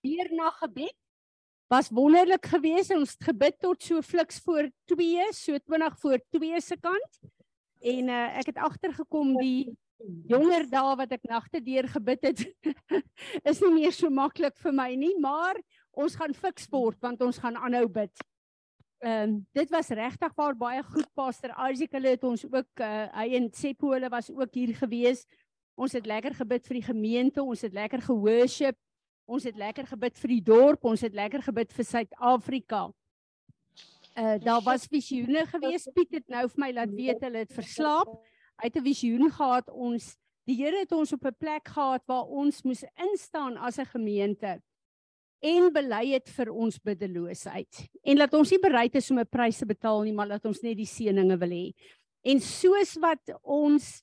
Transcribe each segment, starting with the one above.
weer na gebed. Was wonderlik geweest. Ons het gebid tot so fliks voor 2, so 20 voor 2 se kant. En uh, ek het agtergekom die jonger dae wat ek nagte deur gebid het is nie meer so maklik vir my nie, maar ons gaan fiks word want ons gaan aanhou bid. Ehm um, dit was regtig baie baie goed Pastor Isaac hulle het ons ook uh, hy en Seppo hulle was ook hier gewees. Ons het lekker gebid vir die gemeente, ons het lekker geworship. Ons het lekker gebid vir die dorp, ons het lekker gebid vir Suid-Afrika. Uh daar was visioene gewees. Piet het nou vir my laat weet hulle het verslaap. Hy het 'n visioen gehad ons die Here het ons op 'n plek gehad waar ons moes instaan as 'n gemeente en bely het vir ons biddeloosheid. En laat ons nie bereid is om 'n prys te betaal nie, maar laat ons net die seëninge wil hê. En soos wat ons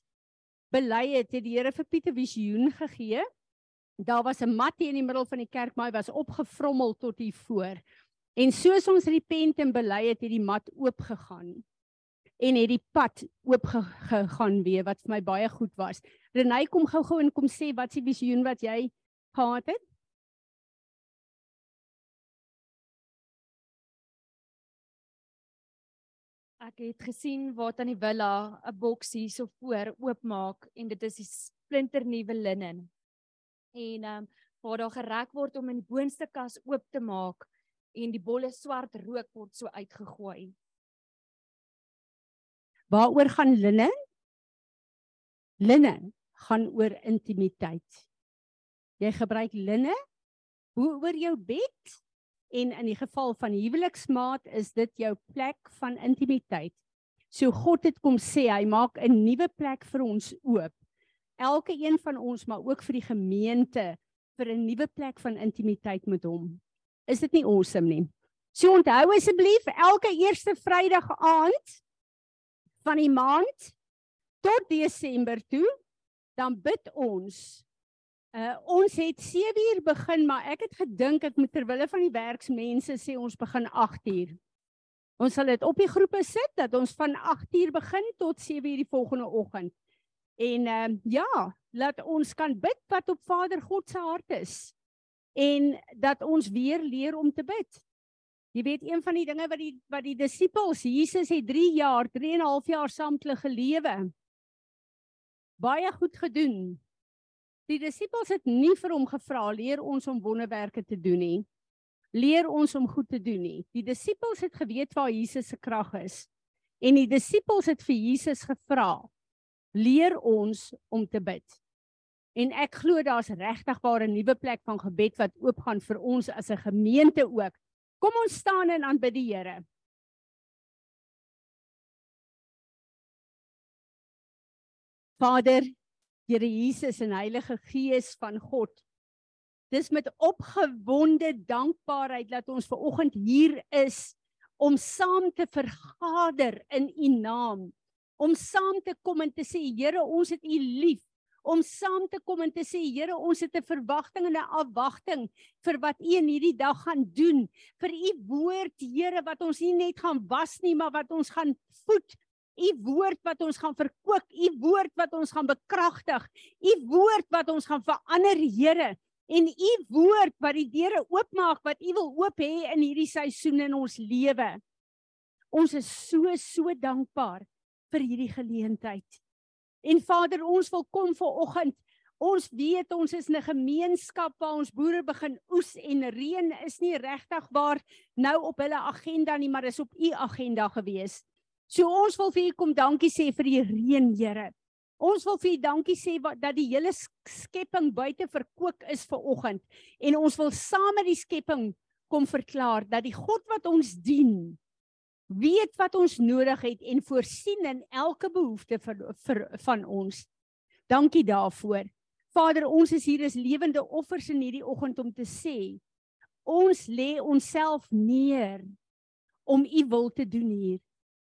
bely het, het die Here vir Pieter visioen gegee. Daar was 'n mat hier in die middel van die kerk, maar hy was opgevrommel tot hier voor. En soos ons repent en bely het, het die mat oop gegaan en het die pad oop gegaan weer wat vir my baie goed was. Renay kom gou-gou en kom sê wat se visioen wat jy gehad het? Ek het gesien waar tannie Willa 'n boks hierso voor oopmaak en dit is die splinternuwe linnen. En ehm um, waar daar gereg word om in die boonste kas oop te maak en die bolle swart rook word so uitgegooi. Waaroor gaan linne? Linne gaan oor intimiteit. Jy gebruik linne hoe oor jou bed en in die geval van huweliksmaat is dit jou plek van intimiteit. So God het kom sê hy maak 'n nuwe plek vir ons oop. Elke een van ons maar ook vir die gemeente vir 'n nuwe plek van intimiteit met hom. Is dit nie awesome nie? So onthou asseblief elke eerste Vrydag aand van die maand tot Desember toe dan bid ons Uh ons het 7 uur begin, maar ek het gedink ek moet terwille van die werksmense sê ons begin 8 uur. Ons sal dit op die groepe sit dat ons van 8 uur begin tot 7 uur die volgende oggend. En ehm uh, ja, laat ons kan bid wat op Vader God se hart is. En dat ons weer leer om te bid. Jy weet een van die dinge wat die wat die disippels Jesus het 3 jaar, 3 en 'n half jaar saam met hulle gelewe. Baie goed gedoen. Die disippels het nie vir hom gevra leer ons om wonderwerke te doen nie. Leer ons om goed te doen nie. Die disippels het geweet waar Jesus se krag is. En die disippels het vir Jesus gevra leer ons om te bid. En ek glo daar's regtig waar 'n nuwe plek van gebed wat oopgaan vir ons as 'n gemeente ook. Kom ons staan en aanbid die Here. Vader, Here Jesus en Heilige Gees van God. Dis met opgewonde dankbaarheid dat ons ver oggend hier is om saam te vergader in U naam. Om saam te kom en te sê Here, ons het U lief. Om saam te kom en te sê Here, ons het 'n verwagting en 'n afwagting vir wat U in hierdie dag gaan doen. Vir U woord, Here, wat ons nie net gaan was nie, maar wat ons gaan voed u woord wat ons gaan verkoop, u woord wat ons gaan bekragtig, u woord wat ons gaan verander, Here, en u woord wat die deure oopmaak wat u wil oop hê in hierdie seisoen in ons lewe. Ons is so so dankbaar vir hierdie geleentheid. En Vader, ons wil kom vir oggend. Ons weet ons is 'n gemeenskap waar ons boere begin oes en reën is nie regtig waar nou op hulle agenda nie, maar is op u agenda gewees. So ons wil vir u kom dankie sê vir die reën, Here. Ons wil vir u dankie sê wat dat die hele skepping buite verkoop is vir oggend en ons wil saam met die skepping kom verklaar dat die God wat ons dien weet wat ons nodig het en voorsien in elke behoefte vir, vir van ons. Dankie daarvoor. Vader, ons is hier as lewende offers in hierdie oggend om te sê ons lê onsself neer om u wil te doen hier.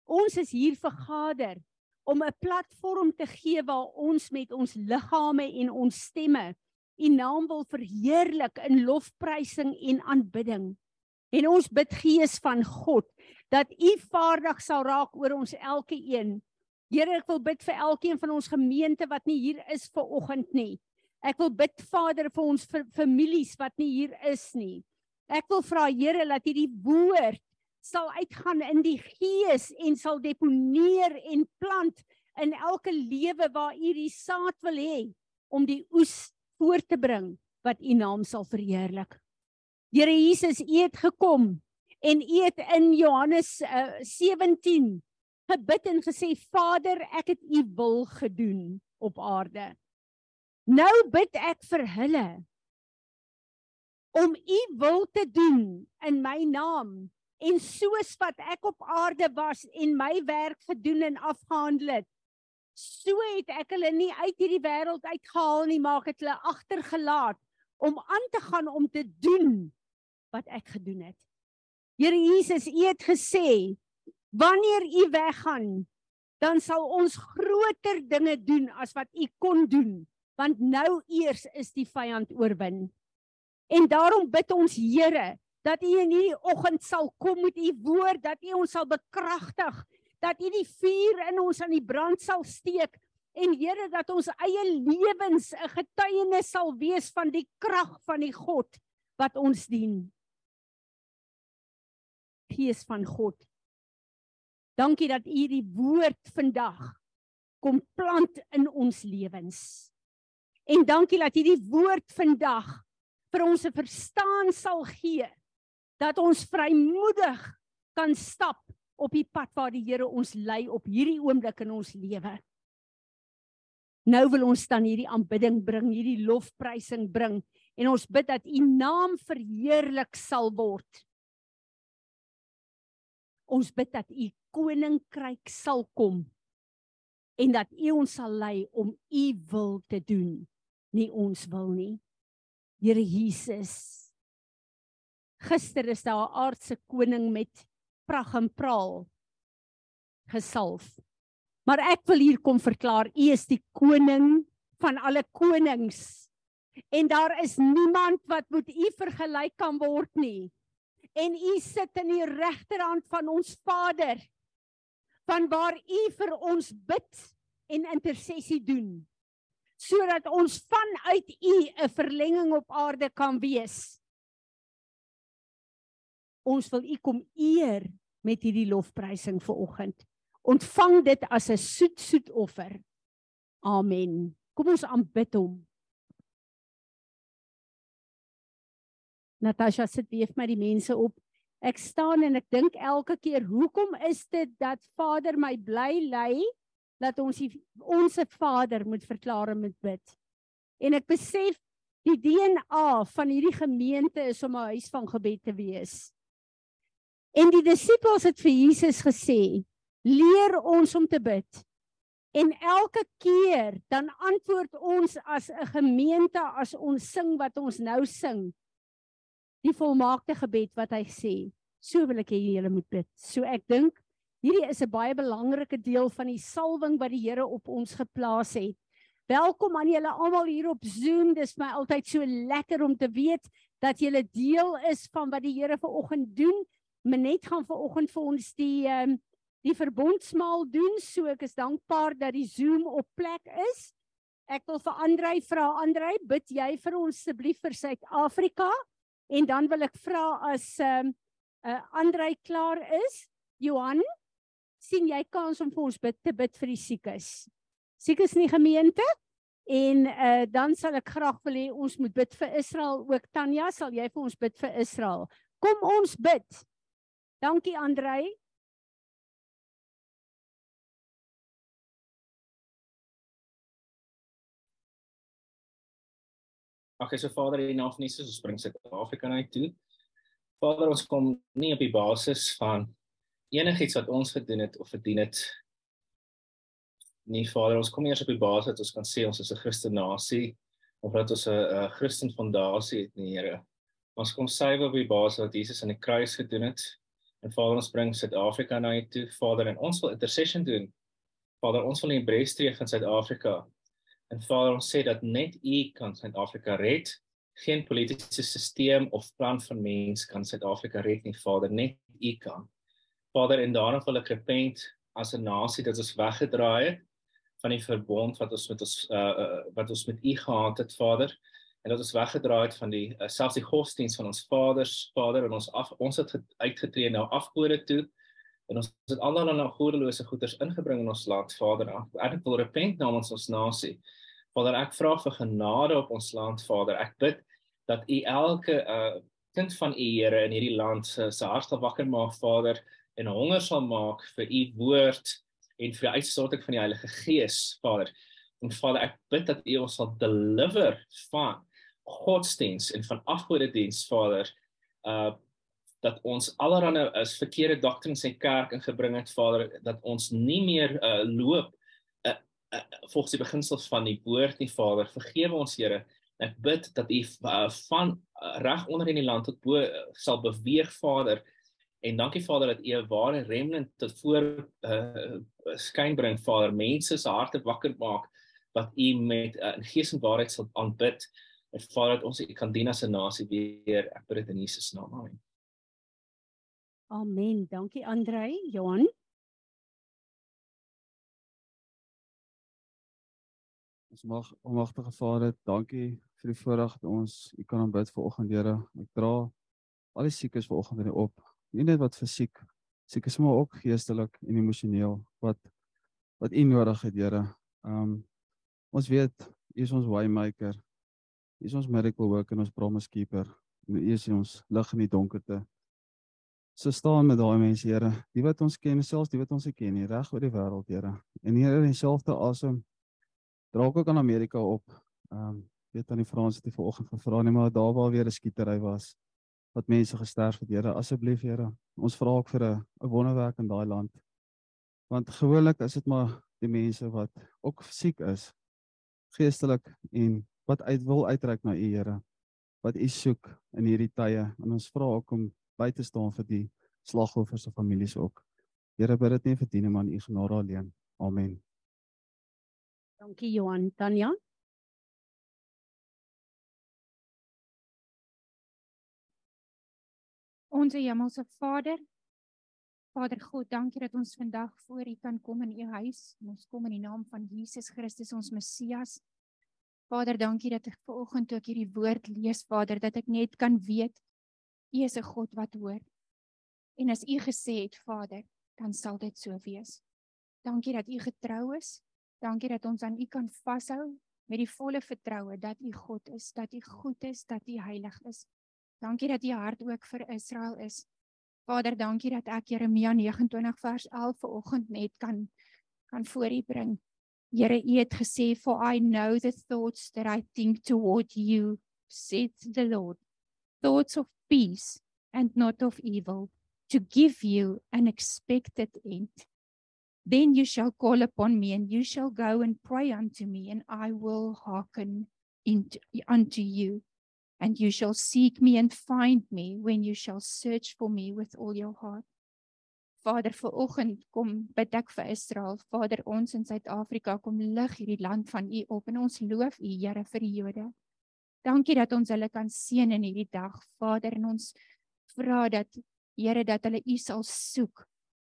Ons is hier vergader om 'n platform te gee waar ons met ons liggame en ons stemme U naam wil verheerlik in lofprysing en aanbidding. En ons bid Gees van God dat U vaardig sal raak oor ons elke een. Here, ek wil bid vir elkeen van ons gemeente wat nie hier is vir oggend nie. Ek wil bid Vader vir ons vir families wat nie hier is nie. Ek wil vra Here dat hierdie woord sal uitgaan in die gees en sal deponeer en plant in elke lewe waar u die saad wil hê om die oes voort te bring wat u naam sal verheerlik. Here Jesus, u het gekom en u het in Johannes uh, 17 gebid en gesê Vader, ek het u wil gedoen op aarde. Nou bid ek vir hulle om u wil te doen in my naam en soos wat ek op aarde was en my werk gedoen en afgehandel het so het ek hulle nie uit hierdie wêreld uitgehaal nie maak het hulle agtergelaat om aan te gaan om te doen wat ek gedoen het Here Jesus u het gesê wanneer u weggaan dan sal ons groter dinge doen as wat u kon doen want nou eers is die vyand oorwin en daarom bid ons Here dat U in hierdie oggend sal kom met U woord, dat U ons sal bekragtig, dat U die vuur in ons aan die brand sal steek en Here dat ons eie lewens 'n getuienis sal wees van die krag van die God wat ons dien. Gees van God. Dankie dat U die woord vandag kom plant in ons lewens. En dankie dat hierdie woord vandag vir ons 'n verstaan sal gee dat ons vrymoedig kan stap op die pad waar die Here ons lei op hierdie oomblik in ons lewe. Nou wil ons dan hierdie aanbidding bring, hierdie lofprysing bring en ons bid dat U naam verheerlik sal word. Ons bid dat U koninkryk sal kom en dat U ons sal lei om U wil te doen, nie ons wil nie. Here Jesus, Gister is daar 'n aardse koning met pragt en praal gesalf. Maar ek wil hier kom verklaar, u is die koning van alle konings. En daar is niemand wat met u vergelyk kan word nie. En u sit in die regterhand van ons Vader. Van waar u vir ons bid en intersessie doen sodat ons vanuit u 'n verlenging op aarde kan wees ons wil u kom eer met hierdie lofprysing vir oggend. Ontvang dit as 'n soet soet offer. Amen. Kom ons aanbid hom. Natasha sit weer met die mense op. Ek staan en ek dink elke keer, hoekom is dit dat Vader my bly lei dat ons die, ons se Vader moet verklaar en moet bid. En ek besef die DNA van hierdie gemeente is om 'n huis van gebed te wees. En die disippels het vir Jesus gesê: "Leer ons om te bid." En elke keer dan antwoord ons as 'n gemeente as ons sing wat ons nou sing. Die volmaakte gebed wat hy sê. So wil ek hê julle moet bid. So ek dink hierdie is 'n baie belangrike deel van die salwing wat die Here op ons geplaas het. Welkom aan julle almal hier op Zoom. Dis my altyd so lekker om te weet dat julle deel is van wat die Here vanoggend doen. Menet gaan ver oggend vir ons die ehm um, die verbondsmaal doen. So ek is dankbaar dat die Zoom op plek is. Ek wil vir Andrei vra Andrei, bid jy vir ons asseblief vir Suid-Afrika? En dan wil ek vra as ehm um, uh, Andrei klaar is, Johan, sien jy kans om vir ons bid te bid vir die siekes? Siekes in die gemeente? En uh, dan sal ek graag wil hê ons moet bid vir Israel ook. Tanya, sal jy vir ons bid vir Israel? Kom ons bid. Dankie Andrei. Ag, so Vader, naam van Jesus, ons bring Suid-Afrika na toe. Vader, ons kom nie op die basis van enigiets wat ons gedoen het of verdien het nie. Vader, ons kom eers op die basis dat ons kan sê ons is 'n Christen nasie of dat ons 'n Christen fondasie het, nie, Here. Ons kom suiwer op die basis wat Jesus aan die kruis gedoen het En Vader, ons bring Suid-Afrika na toe, Vader, en ons wil intercession doen. Vader, ons wil in breestreek in Suid-Afrika. En Vader, ons sê dat net U kan Suid-Afrika red. Geen politieke stelsel of plan van mens kan Suid-Afrika red nie, Vader, net U kan. Vader, en daarom wil ek repent as 'n nasie dat ons weggedraai het. van die verbond wat ons met ons uh, wat ons met U gehad het, Vader. En dat ons weggedraai het van die uh, selfs die godsdiens van ons vaders, Vader, en ons af ons het uitgetree na afgode toe. En ons het allerlei goddelose goeders ingebring in ons land, Vader. Ek wil repent namens ons nasie. Vader, ek vra vir genade op ons land, Vader. Ek bid dat U elke uh kind van U Here in hierdie land se se hart sal wakker maak, Vader, en honger sal maak vir U woord en vir die uitstorting van die Heilige Gees, Vader. En Vader, ek bid dat U ons sal deliver van godsdiens en van afgodediens, Vader. Uh dat ons allerhande is verkeerde doktrines in kerk ingebring het, Vader, dat ons nie meer uh loop uh, uh volgens die beginsels van die woord nie, Vader. Vergewe ons, Here. Ek bid dat U uh, van uh, reg onder in die land tot bo uh, sal beweeg, Vader. En dankie Vader dat U 'n ware remnant tot voor uh, skyn bring Vader, mense se harte wakker maak wat U met uh, in gees en waarheid sal aanbid. En Vader dat ons U kan dien as 'n nasie weer. Ek bid dit in Jesus naam. Amen. Amen. Dankie Andrei, Johan. Ons mag almagtige Vader, dankie vir die voorreg dat ons U kan aanbid vir oggend, Here. Ek dra al die siekes vanoggend in U op nie net wat fisiek siek is maar ook geestelik en emosioneel wat wat u nodig het Here. Um ons weet u is ons waymaker. U is ons miracle worker en ons promise keeper. U is ons lig in die donkerte. So staan met daai mense Here, die wat ons ken, selfs die wat ons nie ken nie, reg oor die wêreld Here. En Here in dieselfde asem draak ook aan Amerika op. Um weet aan die Franse het vanoggend gevra net maar daar waar weer 'n skietery was wat mense gesterf het, Here. Asseblief, Here, ons vra ook vir 'n wonderwerk in daai land. Want gewoonlik is dit maar die mense wat ook siek is, geestelik en wat uit wil uitreik na U, Here. Wat U soek in hierdie tye. En ons vra ook om by te staan vir die slagoffers se families ook. Here, bid dit nie vir diene maar U genade alleen. Amen. Dankie Johan, Tanya. Onse Hemelse Vader, Vader God, dankie dat ons vandag voor U kan kom in U huis. Ons kom in die naam van Jesus Christus ons Messias. Vader, dankie dat ek vanoggend toe ek hierdie woord lees, Vader, dat ek net kan weet U is 'n God wat hoor. En as U gesê het, Vader, dan sal dit so wees. Dankie dat U getrou is. Dankie dat ons aan U kan vashou met die volle vertroue dat U God is, dat U goed is, dat U heilig is. Dankie dat u hart ook vir Israel is. Vader, dankie dat ek Jeremia 29 vers 11 vanoggend net kan kan voor u bring. Here, u het gesê for I know the thoughts that I think toward you, says the Lord. Thoughts of peace and not of evil, to give you an expected end. Then you shall call upon me and you shall go and pray unto me and I will hearken unto you. and you shall seek me and find me when you shall search for me with all your heart. Vader, vir oggend kom bid ek vir Israel. Vader, ons in Suid-Afrika kom lig hierdie land van U op en ons loof U, Here, vir die Jode. Dankie dat ons hulle kan seën in hierdie dag, Vader, en ons vra dat Here dat hulle U sal soek.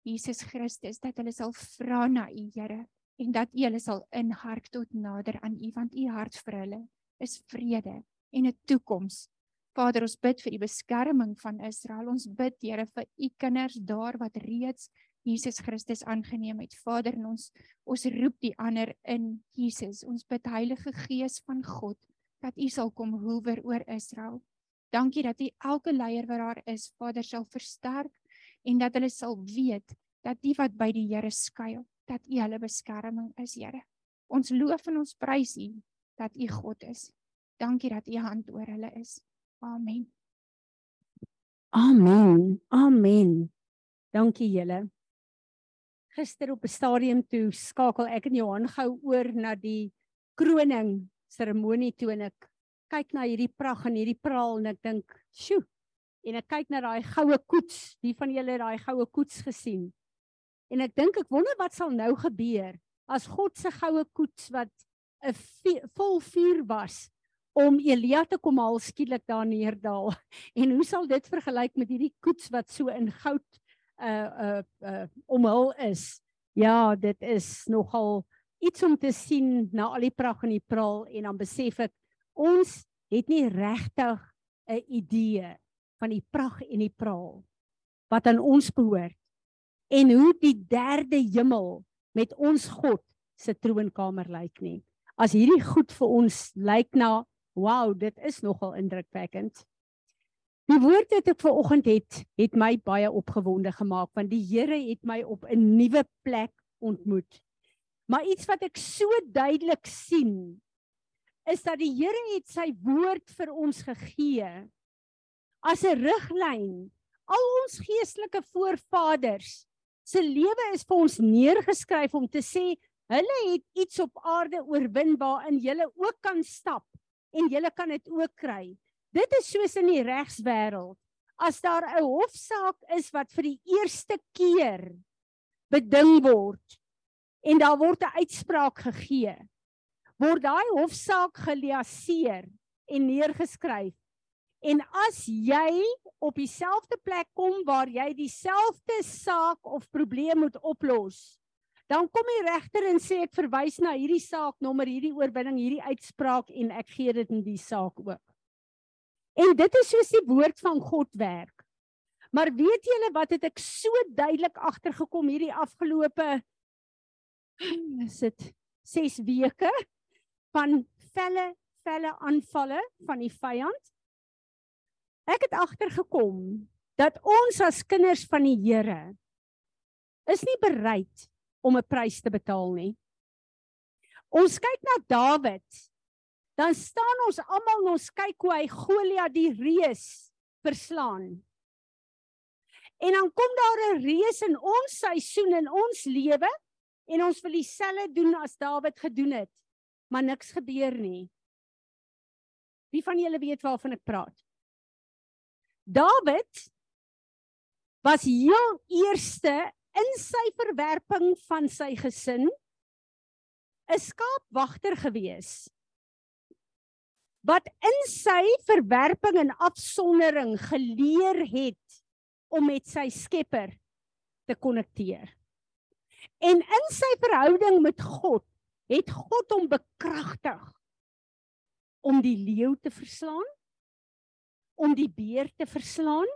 Jesus Christus, dat hulle sal vra na U, Here, en dat U hulle sal inhark tot nader aan U, want U hart vir hulle is vrede en 'n toekoms. Vader, ons bid vir die beskerming van Israel. Ons bid, Here, vir u kinders daar wat reeds Jesus Christus aangeneem het. Vader, ons ons roep die ander in Jesus. Ons bid Heilige Gees van God dat u sal kom hoewer oor Israel. Dankie dat u elke leier wat daar is, Vader, sal versterk en dat hulle sal weet dat die wat by die Here skuil, dat u hulle beskerming is, Here. Ons loof en ons prys u dat u God is. Dankie dat u hand oor hulle is. Amen. Amen. Amen. Dankie julle. Gister op 'n stadium toe skakel ek en Johan gou oor na die kroning seremonie toe en ek kyk na hierdie pragt en hierdie praal en ek dink, "Sjoe." En ek kyk na daai goue koets. Wie van julle het daai goue koets gesien? En ek dink ek wonder wat sal nou gebeur as God se goue koets wat 'n vol vuur was om Elia te kom haal skielik daar neerdal. En hoe sal dit vergelyk met hierdie koets wat so in goud uh uh uh omhul is? Ja, dit is nogal iets om te sien na al die pragt en die praal en dan besef ek ons het nie regtig 'n idee van die pragt en die praal wat aan ons behoort en hoe die derde hemel met ons God se troonkamer lyk nie. As hierdie goed vir ons lyk na wow, dit is nogal indrukwekkend. Die woord wat ek ver oggend het, het my baie opgewonde gemaak want die Here het my op 'n nuwe plek ontmoet. Maar iets wat ek so duidelik sien is dat die Here het sy woord vir ons gegee as 'n riglyn. Al ons geestelike voorvaders se lewe is vir ons neergeskryf om te sê hulle het iets op aarde oorwin waarin jy ook kan stap en jy kan dit ook kry. Dit is soos in die regswêreld. As daar 'n hofsaak is wat vir die eerste keer beding word en daar word 'n uitspraak gegee, word daai hofsaak geliaseer en neergeskryf. En as jy op dieselfde plek kom waar jy dieselfde saak of probleem moet oplos, dan kom die regter en sê ek verwys na hierdie saaknommer, hierdie oorwinning, hierdie uitspraak en ek gee dit in die saak ook. En dit is soos die woord van God werk. Maar weet julle wat het ek so duidelik agtergekom hierdie afgelope is dit 6 weke van felle felle aanvalle van die vyand. Ek het agtergekom dat ons as kinders van die Here is nie bereid om 'n prys te betaal nie. Ons kyk na Dawid dan staan ons almal en ons kyk hoe hy Goliat die reus verslaan. En dan kom daar 'n reus in ons seisoen in ons lewe en ons wil dieselfde doen as Dawid gedoen het, maar niks gebeur nie. Wie van julle weet waarvan ek praat? Dawid was heel eerste in sy verwerping van sy gesin 'n skaapwagter gewees wat in sy verwerping en afsondering geleer het om met sy Skepper te konnekteer. En in sy verhouding met God het God hom bekragtig om die leeu te verslaan, om die beer te verslaan.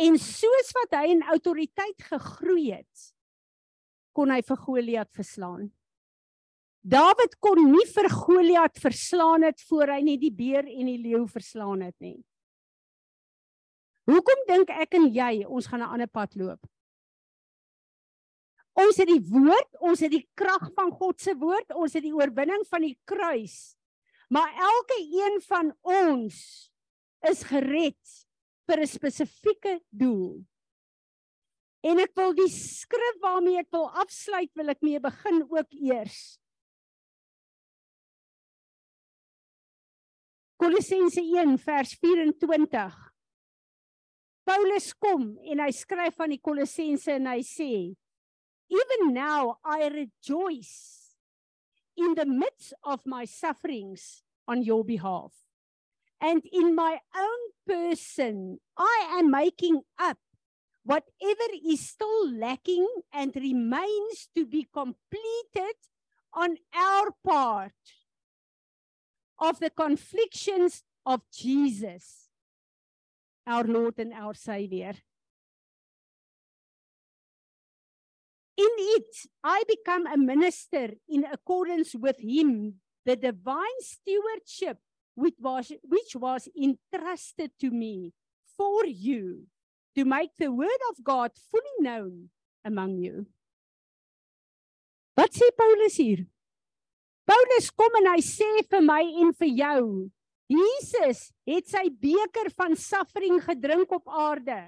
En soos wat hy in autoriteit gegroei het, kon hy vir Goliat verslaan. Dawid kon nie vir Goliat verslaan het voor hy nie die beer en die leeu verslaan het nie. Hoekom dink ek en jy ons gaan 'n ander pad loop? Ons het die woord, ons het die krag van God se woord, ons het die oorwinning van die kruis. Maar elke een van ons is gered vir 'n spesifieke doel. En ek wil die skrif waarmee ek wil afsluit, wil ek mee begin ook eers. Kolossense 1 vers 24. Paulus kom en hy skryf aan die Kolossense en hy sê Even now I rejoice in the midst of my sufferings on your behalf. And in my own person I am making up whatever is still lacking and remains to be completed on our part of the conflictions of Jesus, our Lord and our Savior. In it, I become a minister in accordance with Him, the divine stewardship which was, which was entrusted to me for you to make the word of God fully known among you. Wat sê Paulus hier? Paulus kom en hy sê vir my en vir jou, Jesus het sy beker van suffering gedrink op aarde.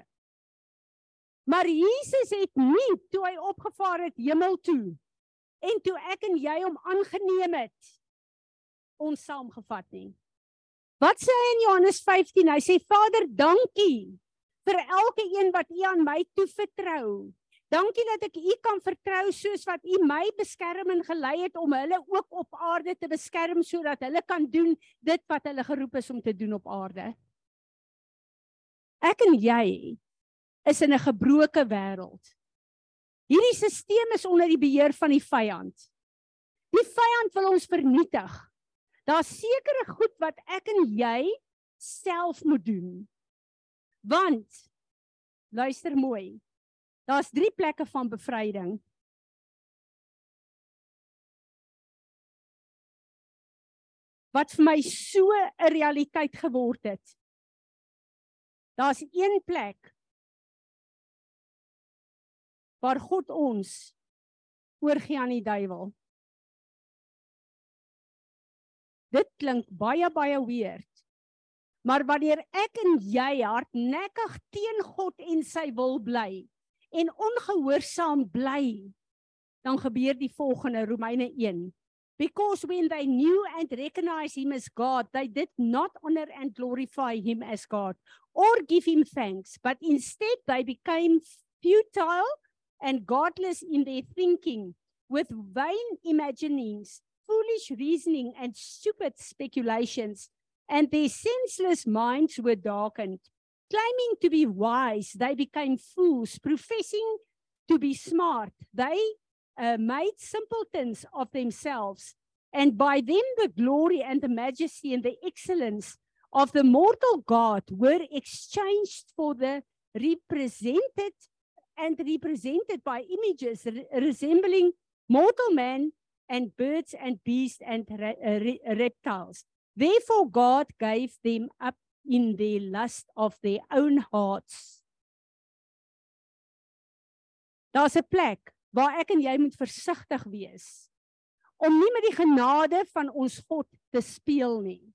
Maar Jesus het nie toe hy opgevaar het hemel toe en toe ek en jy hom aangeneem het ons saamgevat nie. Wat sê hy in Johannes 15? Hy sê Vader, dankie vir elke een wat U aan my toevertrou. Dankie dat ek U kan vertrou soos wat U my beskerm en gelei het om hulle ook op aarde te beskerm sodat hulle kan doen dit wat hulle geroep is om te doen op aarde. Ek en jy is in 'n gebroke wêreld. Hierdie stelsel is onder die beheer van die vyand. Die vyand wil ons vernietig. Daar's sekere goed wat ek en jy self moet doen. Want luister mooi. Daar's 3 plekke van bevryding. Wat vir my so 'n realiteit geword het. Daar's een plek waar God ons oorgie aan die duiwel. Dit klink baie baie weird. Maar wanneer ek en jy hardnekkig teen God en sy wil bly en ongehoorsaam bly, dan gebeur die volgende Romeine 1. Because when they knew and recognized him as God, they did not honor and glorify him as God or give him thanks, but instead they became futile and godless in their thinking, with vain imaginings, foolish reasoning, and stupid speculations, and their senseless minds were darkened. Claiming to be wise, they became fools, professing to be smart. They uh, made simpletons of themselves, and by them the glory and the majesty and the excellence of the mortal God were exchanged for the represented and represented by images re resembling mortal man and birds and beasts and re re reptiles. Therefore, God gave them up in the lust of their own hearts. Daar's 'n plek waar ek en jy moet versigtig wees om nie met die genade van ons God te speel nie.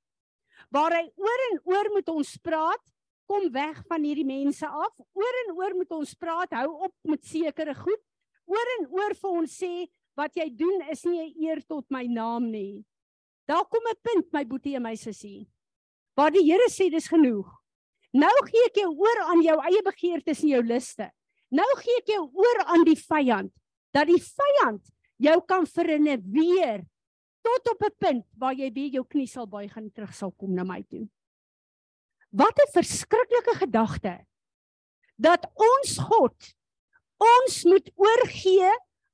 Waar hy oor en oor met ons praat kom weg van hierdie mense af. Oor en oor moet ons praat, hou op met sekere goed. Oor en oor vir ons sê wat jy doen is nie 'n eer tot my naam nie. Daar kom 'n punt my boetie en my sussie. Waar die Here sê dis genoeg. Nou gee ek jou oor aan jou eie begeertes en jou liste. Nou gee ek jou oor aan die vyand dat die vyand jou kan verinneweer tot op 'n punt waar jy weer jou knie sal buig en terug sal kom na my toe. Wat 'n verskriklike gedagte. Dat ons God ons moet oorgee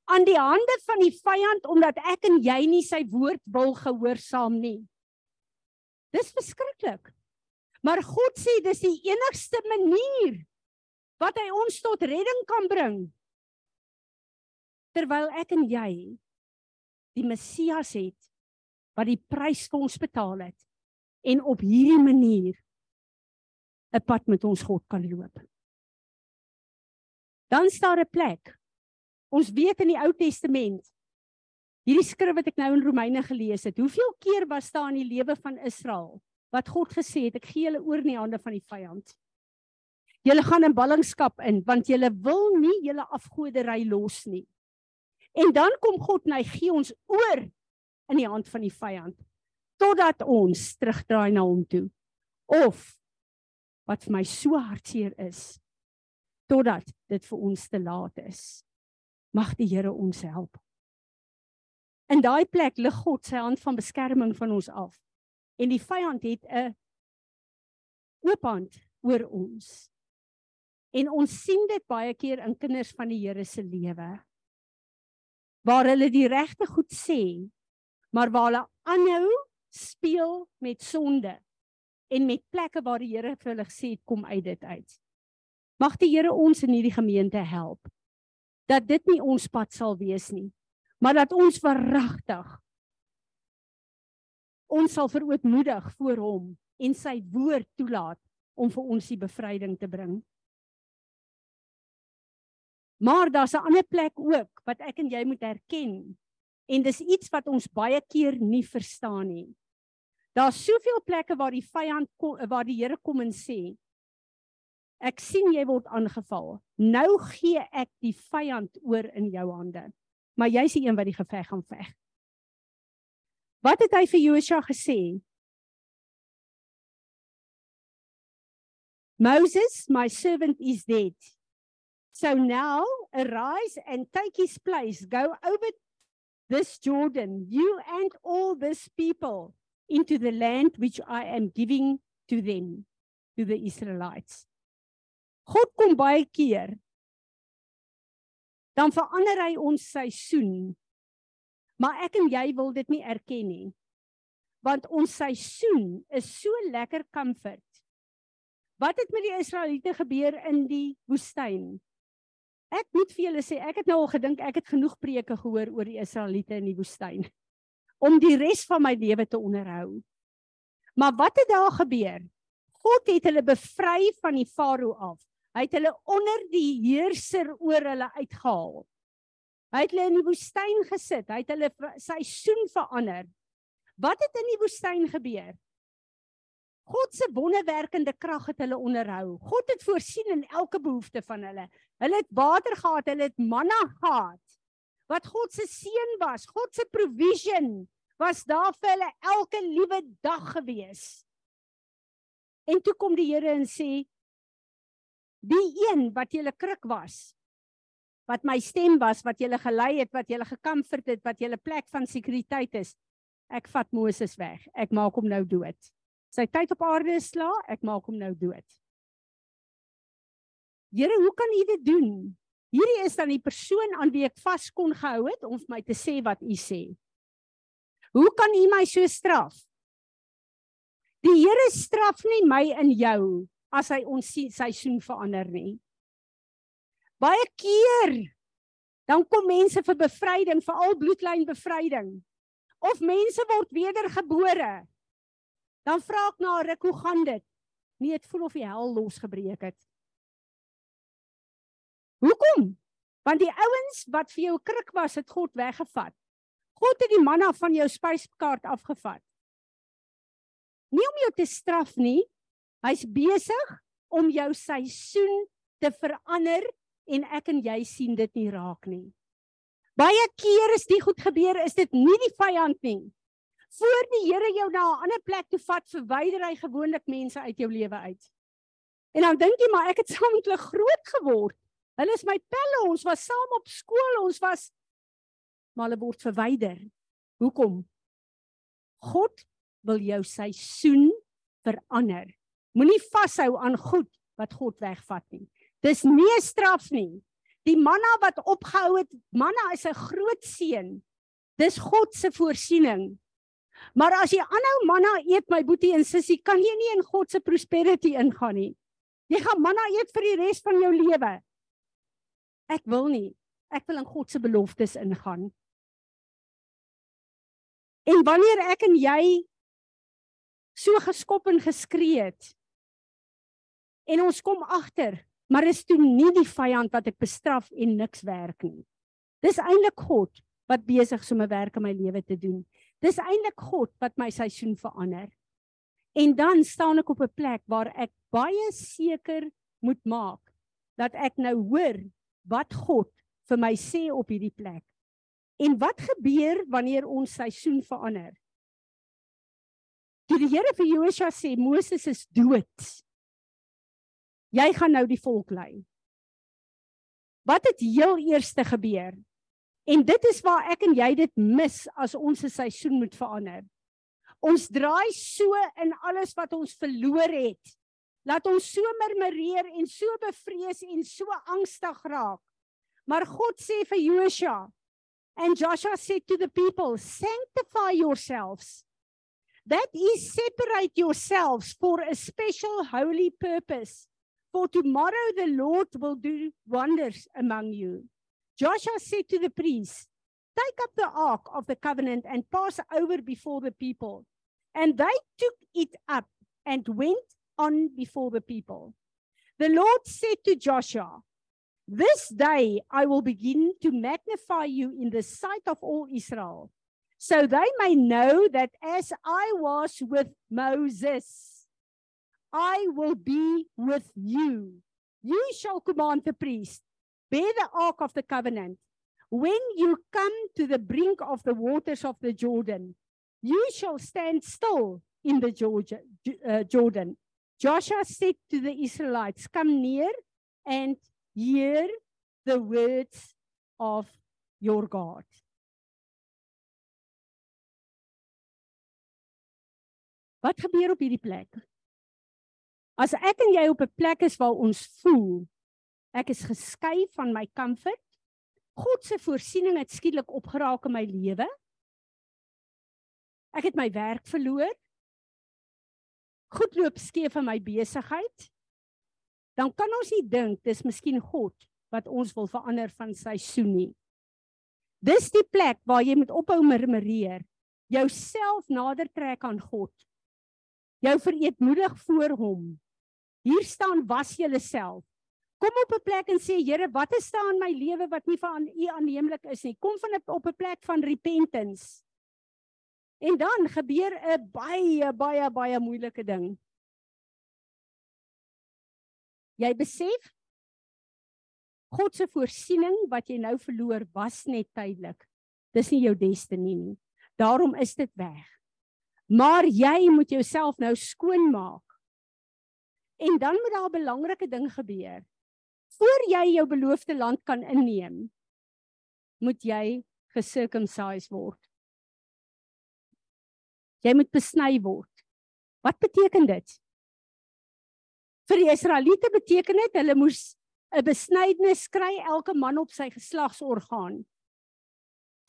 aan die hande van die vyand omdat ek en jy nie sy woord wil gehoorsaam nie. Dis verskriklik. Maar God sê dis die enigste manier wat hy ons tot redding kan bring. Terwyl ek en jy die Messias het wat die prys vir ons betaal het en op hierdie manier 'n pad met ons God kan loop. Dan staan 'n plek. Ons weet in die Ou Testament hierdie skrif wat ek nou in Romeine gelees het, hoeveel keer was daar in die lewe van Israel wat God gesê het ek gee julle oor in die hande van die vyand. Julle gaan in ballingskap in want julle wil nie julle afgodery los nie. En dan kom God en hy gee ons oor in die hand van die vyand totdat ons terugdraai na hom toe. Of wat vir my so hartseer is totdat dit vir ons te laat is. Mag die Here ons help. In daai plek lig God sy hand van beskerming van ons af. En die vyand het 'n oop hand oor ons. En ons sien dit baie keer in kinders van die Here se lewe. Waar hulle die regte goed sê, maar waar hulle aanhou speel met sonde en met plekke waar die Here vir hulle gesê het kom uit dit uit. Mag die Here ons in hierdie gemeente help dat dit nie ons pad sal wees nie, maar dat ons verragtig ons sal verootmoedig voor hom en sy woord toelaat om vir ons die bevryding te bring. Maar daar's 'n ander plek ook wat ek en jy moet erken en dis iets wat ons baie keer nie verstaan nie. Daar's soveel plekke waar die vyand kom, waar die Here kom en sê ek sien jy word aangeval. Nou gee ek die vyand oor in jou hande. Maar jy's die een wat die geveg gaan veg. Wat het hy vir Josua gesê? Moses, my servant is dead. So now arise and take his place. Go over this Jordan, you and all this people into the land which I am giving to them to the Israelites. God kom baie keer dan verander hy ons seisoen. Maar ek en jy wil dit nie erken nie. Want ons seisoen is so lekker comfort. Wat het met die Israeliete gebeur in die woestyn? Ek moet vir julle sê, ek het nou al gedink ek het genoeg preke gehoor oor die Israeliete in die woestyn om die res van my lewe te onderhou. Maar wat het daar gebeur? God het hulle bevry van die farao af. Hy het hulle onder die heerser oor hulle uitgehaal. Hy het hulle in die woestyn gesit. Hy het hulle seisoen verander. Wat het in die woestyn gebeur? God se wonderwerkende krag het hulle onderhou. God het voorsien in elke behoefte van hulle. Hulle het water gehad, hulle het manna gehad. Wat God se seën was, God se provision was daar vir hulle elke liewe dag gewees. En toe kom die Here en sê: "Die een wat julle kruk was, wat my stem was, wat julle gelei het, wat julle gekomfort het, wat julle plek van sekuriteit is, ek vat Moses weg. Ek maak hom nou dood. Sy tyd op aarde is klaar, ek maak hom nou dood." Here, hoe kan U dit doen? Hierdie is dan die persoon aan wie ek vas kon gehou het om vir my te sê wat U sê. Hoe kan U my so straf? Die Here straf nie my in jou as hy ons seisoen verander nie. Baie keer dan kom mense vir bevryding, veral bloedlyn bevryding. Of mense word wedergebore. Dan vra ek na ruk, hoe gaan dit? Nee, dit voel of die hel losgebreek het. Hoekom? Want die ouens wat vir jou krik was, het God weggevat. God het die manna van jou spyskaart afgevat. Nie om jou te straf nie. Hy's besig om jou seisoen te verander en ek en jy sien dit nie raak nie. Baie keer is dit goed gebeur, is dit nie die vyand nie. Voor die Here jou na 'n ander plek toe vat, verwyder hy gewoonlik mense uit jou lewe uit. En dan dink jy maar ek het saam met hulle groot geword. Hulle is my pelle, ons was saam op skool, ons was maar hulle word verwyder. Hoekom? God wil jou seisoen verander. Moenie vashou aan goed wat God wegvat nie. Dis nie 'n straf nie. Die manna wat opgehou het, manna is 'n groot seën. Dis God se voorsiening. Maar as jy aanhou manna eet my boetie en sussie, kan jy nie in God se prosperity ingaan nie. Jy gaan manna eet vir die res van jou lewe. Ek wil nie. Ek wil in God se beloftes ingaan. En wanneer ek en jy so geskop en geskree het en ons kom agter, maar is toe nie die vyand wat ek bestraf en niks werk nie. Dis eintlik God wat besig is om 'n werk in my lewe te doen. Dis eintlik God wat my seisoen verander. En dan staan ek op 'n plek waar ek baie seker moet maak dat ek nou hoor wat God vir my sê op hierdie plek. En wat gebeur wanneer ons seisoen verander? Toe die Here vir Josua sê Moses is dood. Jy gaan nou die volk lei. Wat het heel eerste gebeur? En dit is waar ek en jy dit mis as ons se seisoen moet verander. Ons draai so in alles wat ons verloor het. Laat ons so murmureer en so bevrees en so angstig raak. Maar God sê vir Josua, And Joshua said to the people, Sanctify yourselves. That is, separate yourselves for a special holy purpose. For tomorrow the Lord will do wonders among you. Joshua said to the priests, Take up the ark of the covenant and pass over before the people. And they took it up and went on before the people. The Lord said to Joshua, This day I will begin to magnify you in the sight of all Israel, so they may know that as I was with Moses, I will be with you. You shall command the priest, bear the ark of the covenant. When you come to the brink of the waters of the Jordan, you shall stand still in the uh, Jordan. Joshua said to the Israelites, Come near and hear the words of your God. Wat gebeur op hierdie plek? As ek en jy op 'n plek is waar ons voel ek is geskei van my comfort, God se voorsiening het skielik opgeraak in my lewe. Ek het my werk verloor. Goed loop skeef in my besigheid. Dan kan ons nie dink dis miskien God wat ons wil verander van seisoen nie. Dis die plek waar jy moet ophou murmureer, jouself nader trek aan God. Jou vereetmoedig voor hom. Hier staan was jouself. Kom op 'n plek en sê Here, wat is daar in my lewe wat nie van U aanneemlik is nie? Kom van op 'n plek van repentance. En dan gebeur 'n baie baie baie moeilike ding. Jy besef God se voorsiening wat jy nou verloor was net tydelik. Dis nie jou destiny nie. Daarom is dit weg. Maar jy moet jouself nou skoonmaak. En dan moet daar 'n belangrike ding gebeur. Voor jy jou beloofde land kan inneem, moet jy gesircumcised word. Jy moet besny word. Wat beteken dit? Vir die Israeliete beteken dit hulle moes 'n besnydenis kry elke man op sy geslagsorgaan.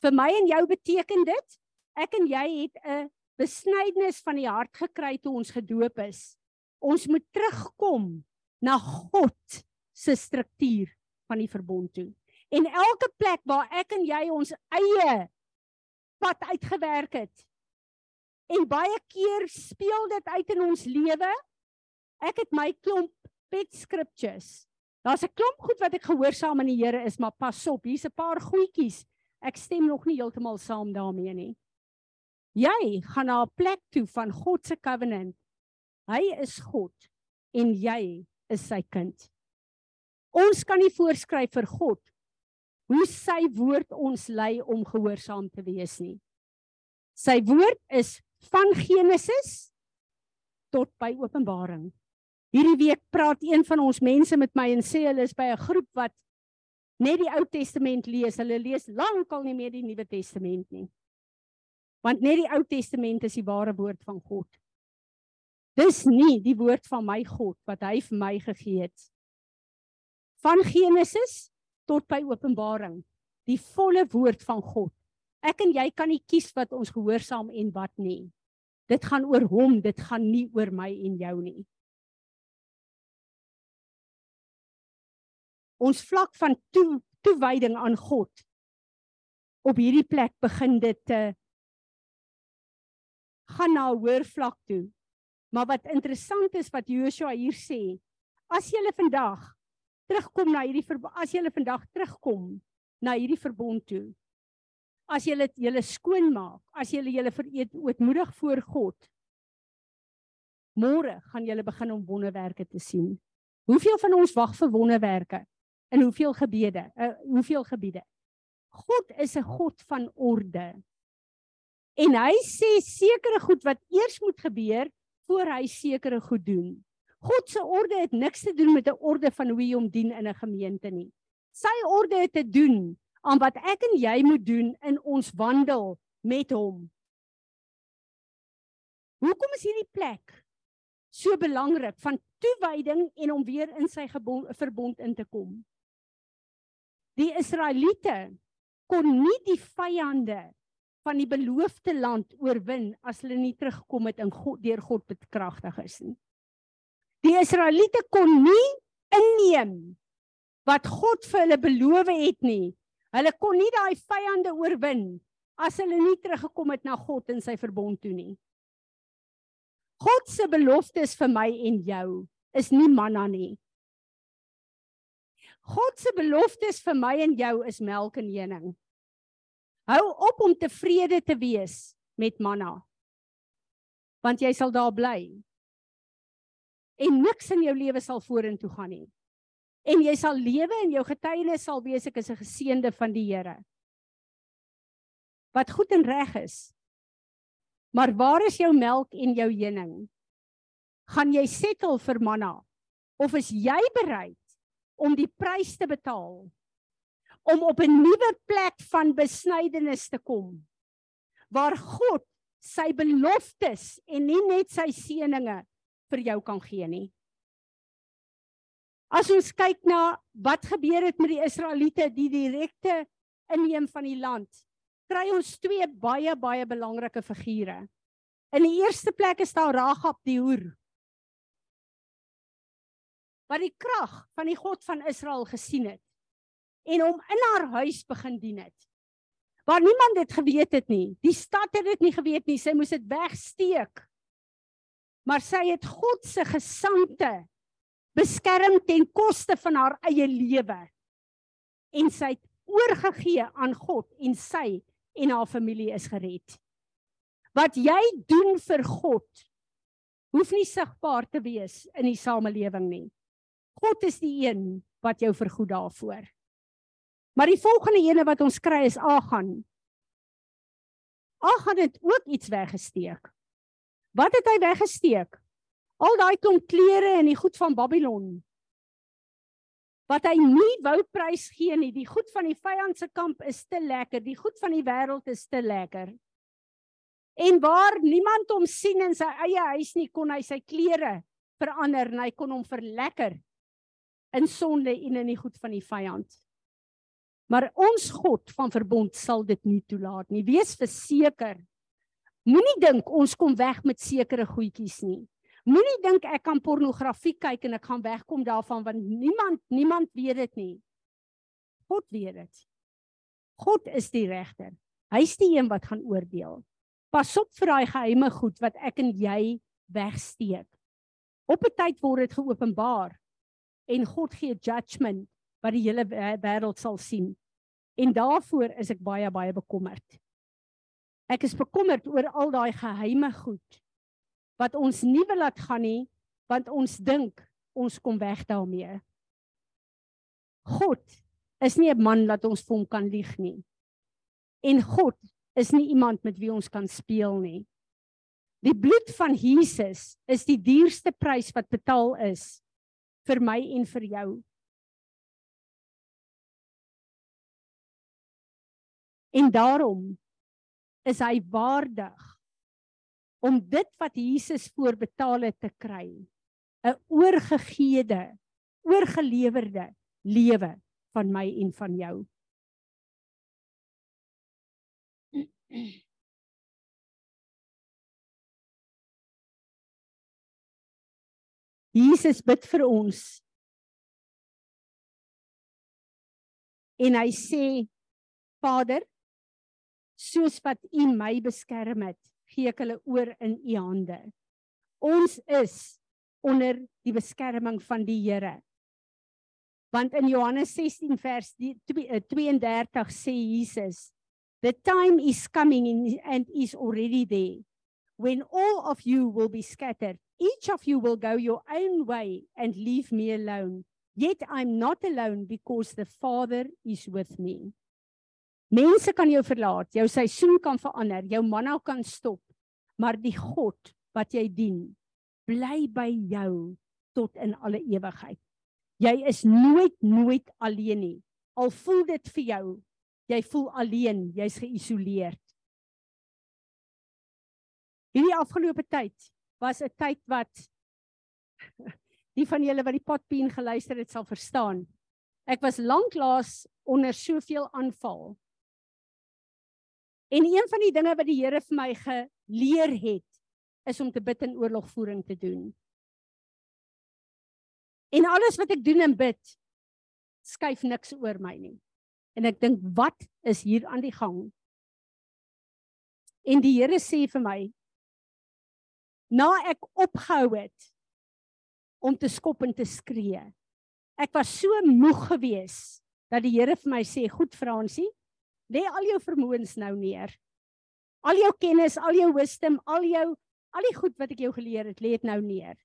Vir my en jou beteken dit ek en jy het 'n besnydenis van die hart gekry toe ons gedoop is. Ons moet terugkom na God se struktuur van die verbond toe. En elke plek waar ek en jy ons eie pad uitgewerk het en baie keer speel dit uit in ons lewe. Ek het my klomp pet scriptures Daar's 'n klomp goed wat ek gehoorsaam aan die Here is, maar pas op, hier's 'n paar goedjies. Ek stem nog nie heeltemal saam daarmee nie. Jy gaan na 'n plek toe van God se covenant. Hy is God en jy is sy kind. Ons kan nie voorskryf vir God hoe sy woord ons lei om gehoorsaam te wees nie. Sy woord is van Genesis tot by Openbaring. Hierdie week praat een van ons mense met my en sê hulle is by 'n groep wat net die Ou Testament lees. Hulle lees lankal nie meer die Nuwe Testament nie. Want net die Ou Testament is die ware woord van God. Dis nie die woord van my God wat hy vir my gegee het. Van Genesis tot by Openbaring, die volle woord van God. Ek en jy kan nie kies wat ons gehoorsaam en wat nie. Dit gaan oor hom, dit gaan nie oor my en jou nie. ons vlak van toe, toewyding aan God op hierdie plek begin dit te gaan na 'n hoër vlak toe. Maar wat interessant is wat Joshua hier sê, as jy vandag terugkom na hierdie as jy vandag terugkom na hierdie verbond toe. As jy dit julle skoon maak, as jy julle vereet ootmoedig voor God. Môre gaan jy begin om wonderwerke te sien. Hoeveel van ons wag vir wonderwerke? in hoeveel gebede, uh, hoeveel gebiede. God is 'n God van orde. En hy sê sekere goed wat eers moet gebeur voor hy sekere goed doen. God se orde het niks te doen met 'n orde van hoe jy hom dien in 'n gemeente nie. Sy orde het te doen aan wat ek en jy moet doen in ons wandel met hom. Hoekom is hierdie plek so belangrik van toewyding en om weer in sy verbond in te kom? Die Israeliete kon nie die vyande van die beloofde land oorwin as hulle nie teruggekom het in God deur God bekragtig is nie. Die Israeliete kon nie inneem wat God vir hulle beloof het nie. Hulle kon nie daai vyande oorwin as hulle nie teruggekom het na God in sy verbond toe nie. God se beloftes vir my en jou is nie manna nie. God se beloftes vir my en jou is melk en honing. Hou op om tevrede te wees met manna. Want jy sal daar bly. En niks in jou lewe sal vorentoe gaan nie. En jy sal lewe en jou getuienis sal wees ek is 'n geseënde van die Here. Wat goed en reg is. Maar waar is jou melk en jou honing? Gaan jy settle vir manna? Of is jy bereid om die prys te betaal om op 'n nuwe plek van besnydenis te kom waar God sy beloftes en nie net sy seëninge vir jou kan gee nie. As ons kyk na wat gebeur het met die Israeliete, die direkte inneem van die land, kry ons twee baie baie belangrike figure. In die eerste plek is daar Ragab die hoer. Wat die krag van die God van Israel gesien het en hom in haar huis begin dien het. Waar niemand dit geweet het nie. Die stad het dit nie geweet nie. Sy moes dit wegsteek. Maar sy het God se gesandte beskerm ten koste van haar eie lewe. En sy het oorgegee aan God en sy en haar familie is gered. Wat jy doen vir God hoef nie sigbaar te wees in die samelewing nie. God is die een wat jou vergoed daarvoor. Maar die volgende ene wat ons kry is Agan. Agan het ook iets weggesteek. Wat het hy weggesteek? Al daai klomp klere en die goed van Babylon. Wat hy nie wou prys gee nie. Die goed van die vyand se kamp is te lekker. Die goed van die wêreld is te lekker. En waar niemand hom sien in sy eie huis nie, kon hy sy klere verander en hy kon hom verlekker in sonde en in die goed van die vyand. Maar ons God van verbond sal dit nie toelaat nie. Wees verseker. Moenie dink ons kom weg met sekere goedjies nie. Moenie dink ek kan pornografie kyk en ek gaan wegkom daarvan want niemand niemand weet dit nie. God weet dit. God is die regter. Hy's die een wat gaan oordeel. Pas op vir daai geheime goed wat ek en jy wegsteek. Op 'n tyd word dit geopenbaar en God gee judgment wat die hele wêreld sal sien. En daarvoor is ek baie baie bekommerd. Ek is bekommerd oor al daai geheime goed wat ons nie wil laat gaan nie, want ons dink ons kom weg daarmee. God is nie 'n man wat ons vir hom kan lieg nie. En God is nie iemand met wie ons kan speel nie. Die bloed van Jesus is die duurste prys wat betaal is vir my en vir jou. En daarom is hy waardig om dit wat Jesus voorbetaal het te kry. 'n oorgegeede oorgelewerde lewe van my en van jou. Jesus bid vir ons. En hy sê Vader soos wat U my beskerm het, gee ek hulle oor in U hande. Ons is onder die beskerming van die Here. Want in Johannes 16 vers 32 eh, sê Jesus, "The time is coming and is already there when all of you will be scattered. Each of you will go your own way and leave me alone. Yet I'm not alone because the Father is with me." Mense kan jou verlaat, jou seisoen kan verander, jou manna kan stop, maar die God wat jy dien, bly by jou tot in alle ewigheid. Jy is nooit nooit alleen nie. Al voel dit vir jou, jy voel alleen, jy's geïsoleerd. Hierdie afgelope tyd was 'n tyd wat die van julle wat die potpien geluister het sal verstaan. Ek was lanklaas onder soveel aanval En een van die dinge wat die Here vir my geleer het, is om te bid en oorlogvoering te doen. En alles wat ek doen en bid, skuif niks oor my nie. En ek dink, wat is hier aan die gang? En die Here sê vir my, na ek opgehou het om te skop en te skree. Ek was so moeg geweest dat die Here vir my sê, "Goed Fransie, lê al jou vermoëns nou neer. Al jou kennis, al jou wisdom, al jou al die goed wat ek jou geleer het, lê dit nou neer.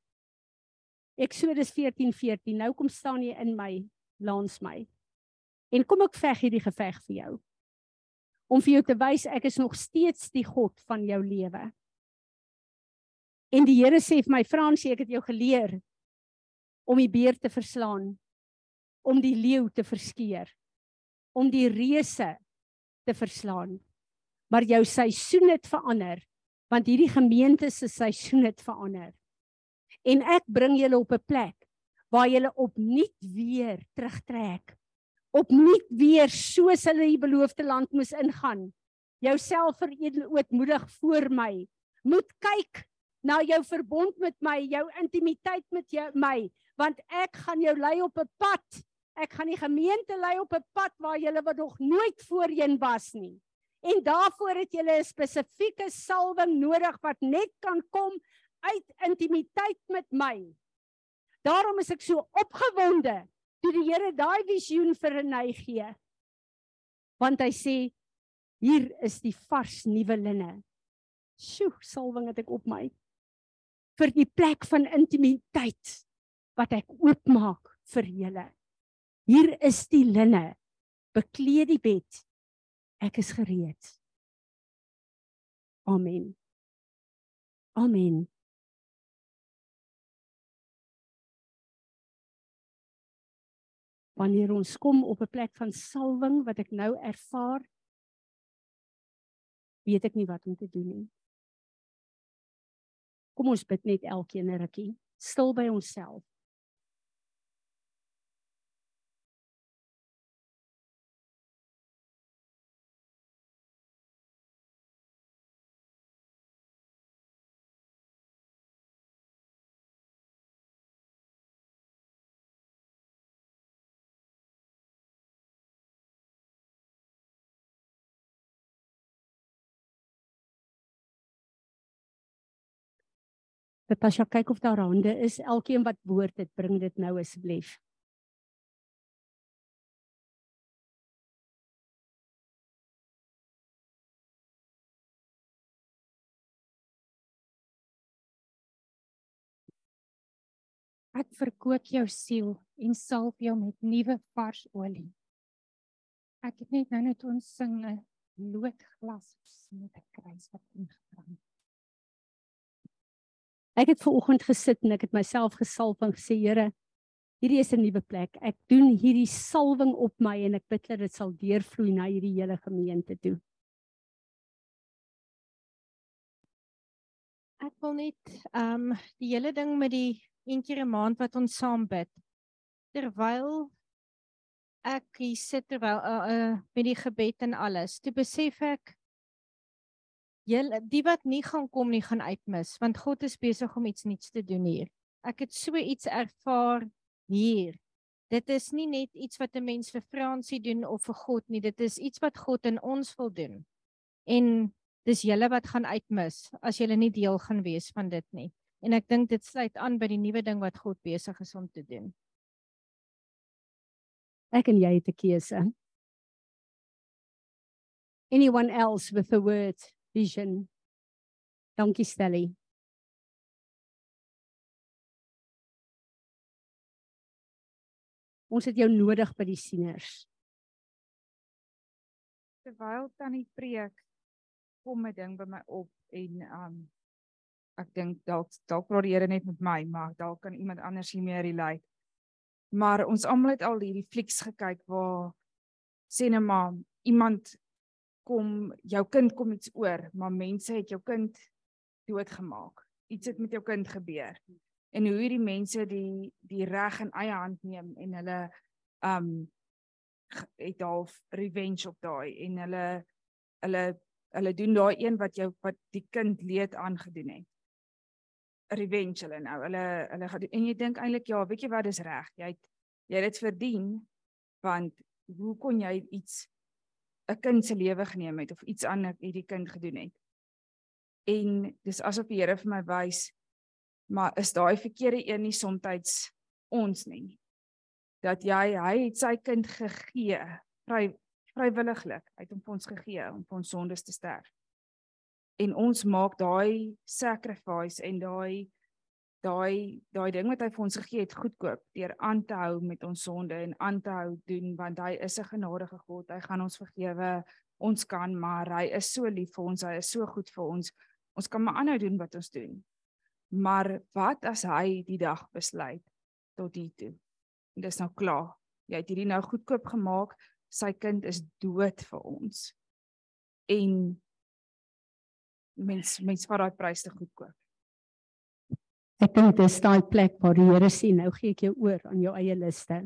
Eksodus 14:14. 14, nou kom staan jy in my, langs my. En kom ek veg hierdie geveg vir jou. Om vir jou te wys ek is nog steeds die God van jou lewe. En die Here sê vir my, Fransie, ek het jou geleer om die beer te verslaan, om die leeu te verskeer, om die reuse te verslaan. Maar jou seisoen het verander want hierdie gemeente se seisoen het verander. En ek bring julle op 'n plek waar julle opnuut weer terugtrek opnuut weer soos hulle die beloofde land moes ingaan. Jouself veredelootmoedig voor my. Moet kyk na jou verbond met my, jou intimiteit met jou my, want ek gaan jou lei op 'n pad. Ek gaan die gemeente lei op 'n pad waar jy wat nog nooit voorheen was nie. En daarvoor het jy 'n spesifieke salwing nodig wat net kan kom uit intimiteit met my. Daarom is ek so opgewonde toe die Here daai visioen vir Renay gee. Want hy sê hier is die vars nuwe linne. Sjoe, salwing het ek op my vir die plek van intimiteit wat ek oopmaak vir julle. Hier is die linne. Bekleed die bed. Ek is gereed. Amen. Amen. Wanneer ons kom op 'n plek van salwing wat ek nou ervaar, weet ek nie wat om te doen nie. Kom ons bid net elkeen 'n rukkie, stil by onsself. Natasha kyk of daar hande is. Elkeen wat woord het, bring dit nou asseblief. Ek verkoop jou siel en salf jou met nuwe vars olie. Ek het net nou net ons sing 'n loodglas met 'n kruis wat ingebrand. Ek het ver oggend gesit en ek het myself gesalf en gesê Here, hierdie is 'n nuwe plek. Ek doen hierdie salwing op my en ek bid dat dit sal deurvloei na hierdie hele gemeente toe. Ek wil net ehm um, die hele ding met die een keer 'n maand wat ons saam bid. Terwyl ek hier sit terwyl uh, uh met die gebed en alles, toe besef ek julle die wat nie gaan kom nie gaan uitmis want God is besig om iets nuuts te doen hier. Ek het so iets ervaar hier. Dit is nie net iets wat 'n mens vir Fransie doen of vir God nie, dit is iets wat God in ons wil doen. En dis julle wat gaan uitmis as julle nie deel gaan wees van dit nie. En ek dink dit sluit aan by die nuwe ding wat God besig is om te doen. Ek en jy het 'n keuse. Anyone else with a word vision. Dankie Stelly. Ons het jou nodig by die sieners. Terwyl tannie preek, kom 'n ding by my op en um ek dink dalk dalk praat die Here net met my, maar dalk kan iemand anders hiermee relate. Maar ons almal het al hierdie flieks gekyk waar sê net maar iemand kom jou kind kom iets oor, maar mense het jou kind doodgemaak. Iets het met jou kind gebeur. En hoe hierdie mense die die reg in eie hand neem en hulle um het half revenge op daai en hulle hulle hulle doen daai een wat jou wat die kind leed aangedoen het. Revenge hulle nou. Hulle hulle gaan en jy dink eintlik ja, weet jy wat dis reg. Jy het jy het dit verdien want hoe kon jy iets 'n kind se lewe geneem het of iets anders hierdie kind gedoen het. En dis asof die Here vir my wys maar is daai verkeerde een nie soms ons nie. Dat jy hy het sy kind gegee vry vrywilliglik uit om ons gegee om vir ons sondes te sterf. En ons maak daai sacrifice en daai daai daai ding wat hy vir ons gegee het goedkoop deur aan te hou met ons sonde en aan te hou doen want hy is 'n genadige God. Hy gaan ons vergewe. Ons kan maar hy is so lief vir ons. Hy is so goed vir ons. Ons kan maar aanhou doen wat ons doen. Maar wat as hy die dag besluit tot hier toe? En dis nou klaar. Jy het hierdie nou goedkoop gemaak. Sy kind is dood vir ons. En mens mens vat daai prys te goedkoop. Ek dink dis daai plek waar die Here sê nou gee ek jou oor aan jou eie liste.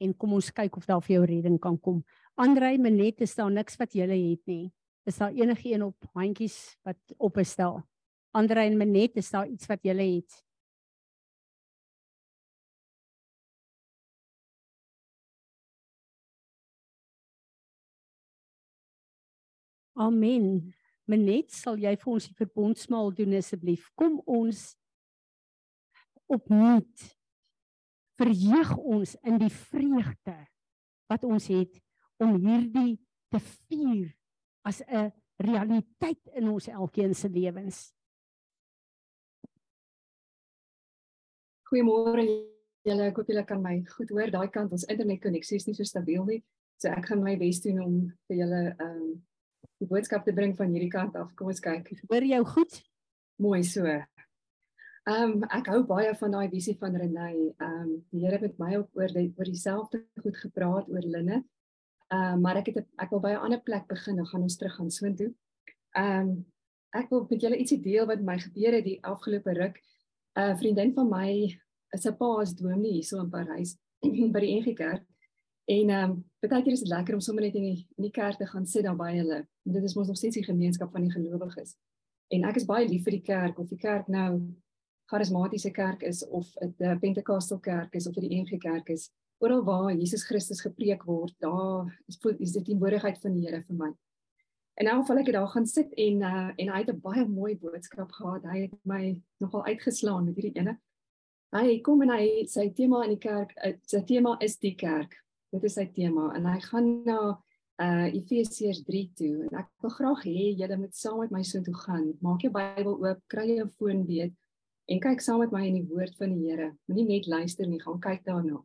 en kom ons kyk of daar vir jou redding kan kom. Andrei, Menet, is daar niks wat jy het nie. Is daar enige een op handjies wat op is stel? Andrei en Menet, is daar iets wat jy het? Amen. Menet, sal jy vir ons die verbondsmaal doen asseblief? Kom ons opnuut verheug ons in die vreugde wat ons het om hierdie te vier as 'n realiteit in ons elkeen se lewens. Goeiemôre julle, ek hoop julle kan my goed hoor. Daai kant ons internetkonneksie is nie so stabiel nie. So ek gaan my bes doen om vir julle ehm um, die boodskap te bring van hierdie kant af. Kom ons kyk. Hoor jou goed? Mooi so. Ehm um, ek hou baie van daai visie van Renay. Ehm um, die Here het met my ook oor die, oor dieselfde goed gepraat oor linne. Ehm um, maar ek het ek wil by 'n ander plek begin. Nou gaan ons terug gaan soontoe. Ehm um, ek wil met julle ietsie deel wat my gebeur het die afgelope ruk. 'n uh, Vriendin van my is 'n paas dominee hier so in Parys by die NG Kerk. En ehm um, baie keer is dit lekker om sommer net in die in die kerk te gaan sit daar by hulle. Dit is mos nog steeds die gemeenskap van die gelowiges. En ek is baie lief vir die kerk of die kerk nou charismatiese kerk is of 'n Pentecostal kerk is of vir die NG Kerk is. Oral waar Jesus Christus gepreek word, daar is is dit die teenwoordigheid van die Here vir my. En nou val ek daar gaan sit en uh, en hy het 'n baie mooi boodskap gehad. Hy het my nogal uitgeslaan met hierdie ene. Hy kom en hy sy tema in die kerk, uh, sy tema is die kerk. Dit is sy tema en hy gaan na uh Efesiërs 3 toe en ek wil graag hê julle moet saam met my so toe gaan. Maak jou Bybel oop, kry jou foon weet en kyk saam met my in die woord van die Here. Moenie net luister nie, gaan kyk daarna.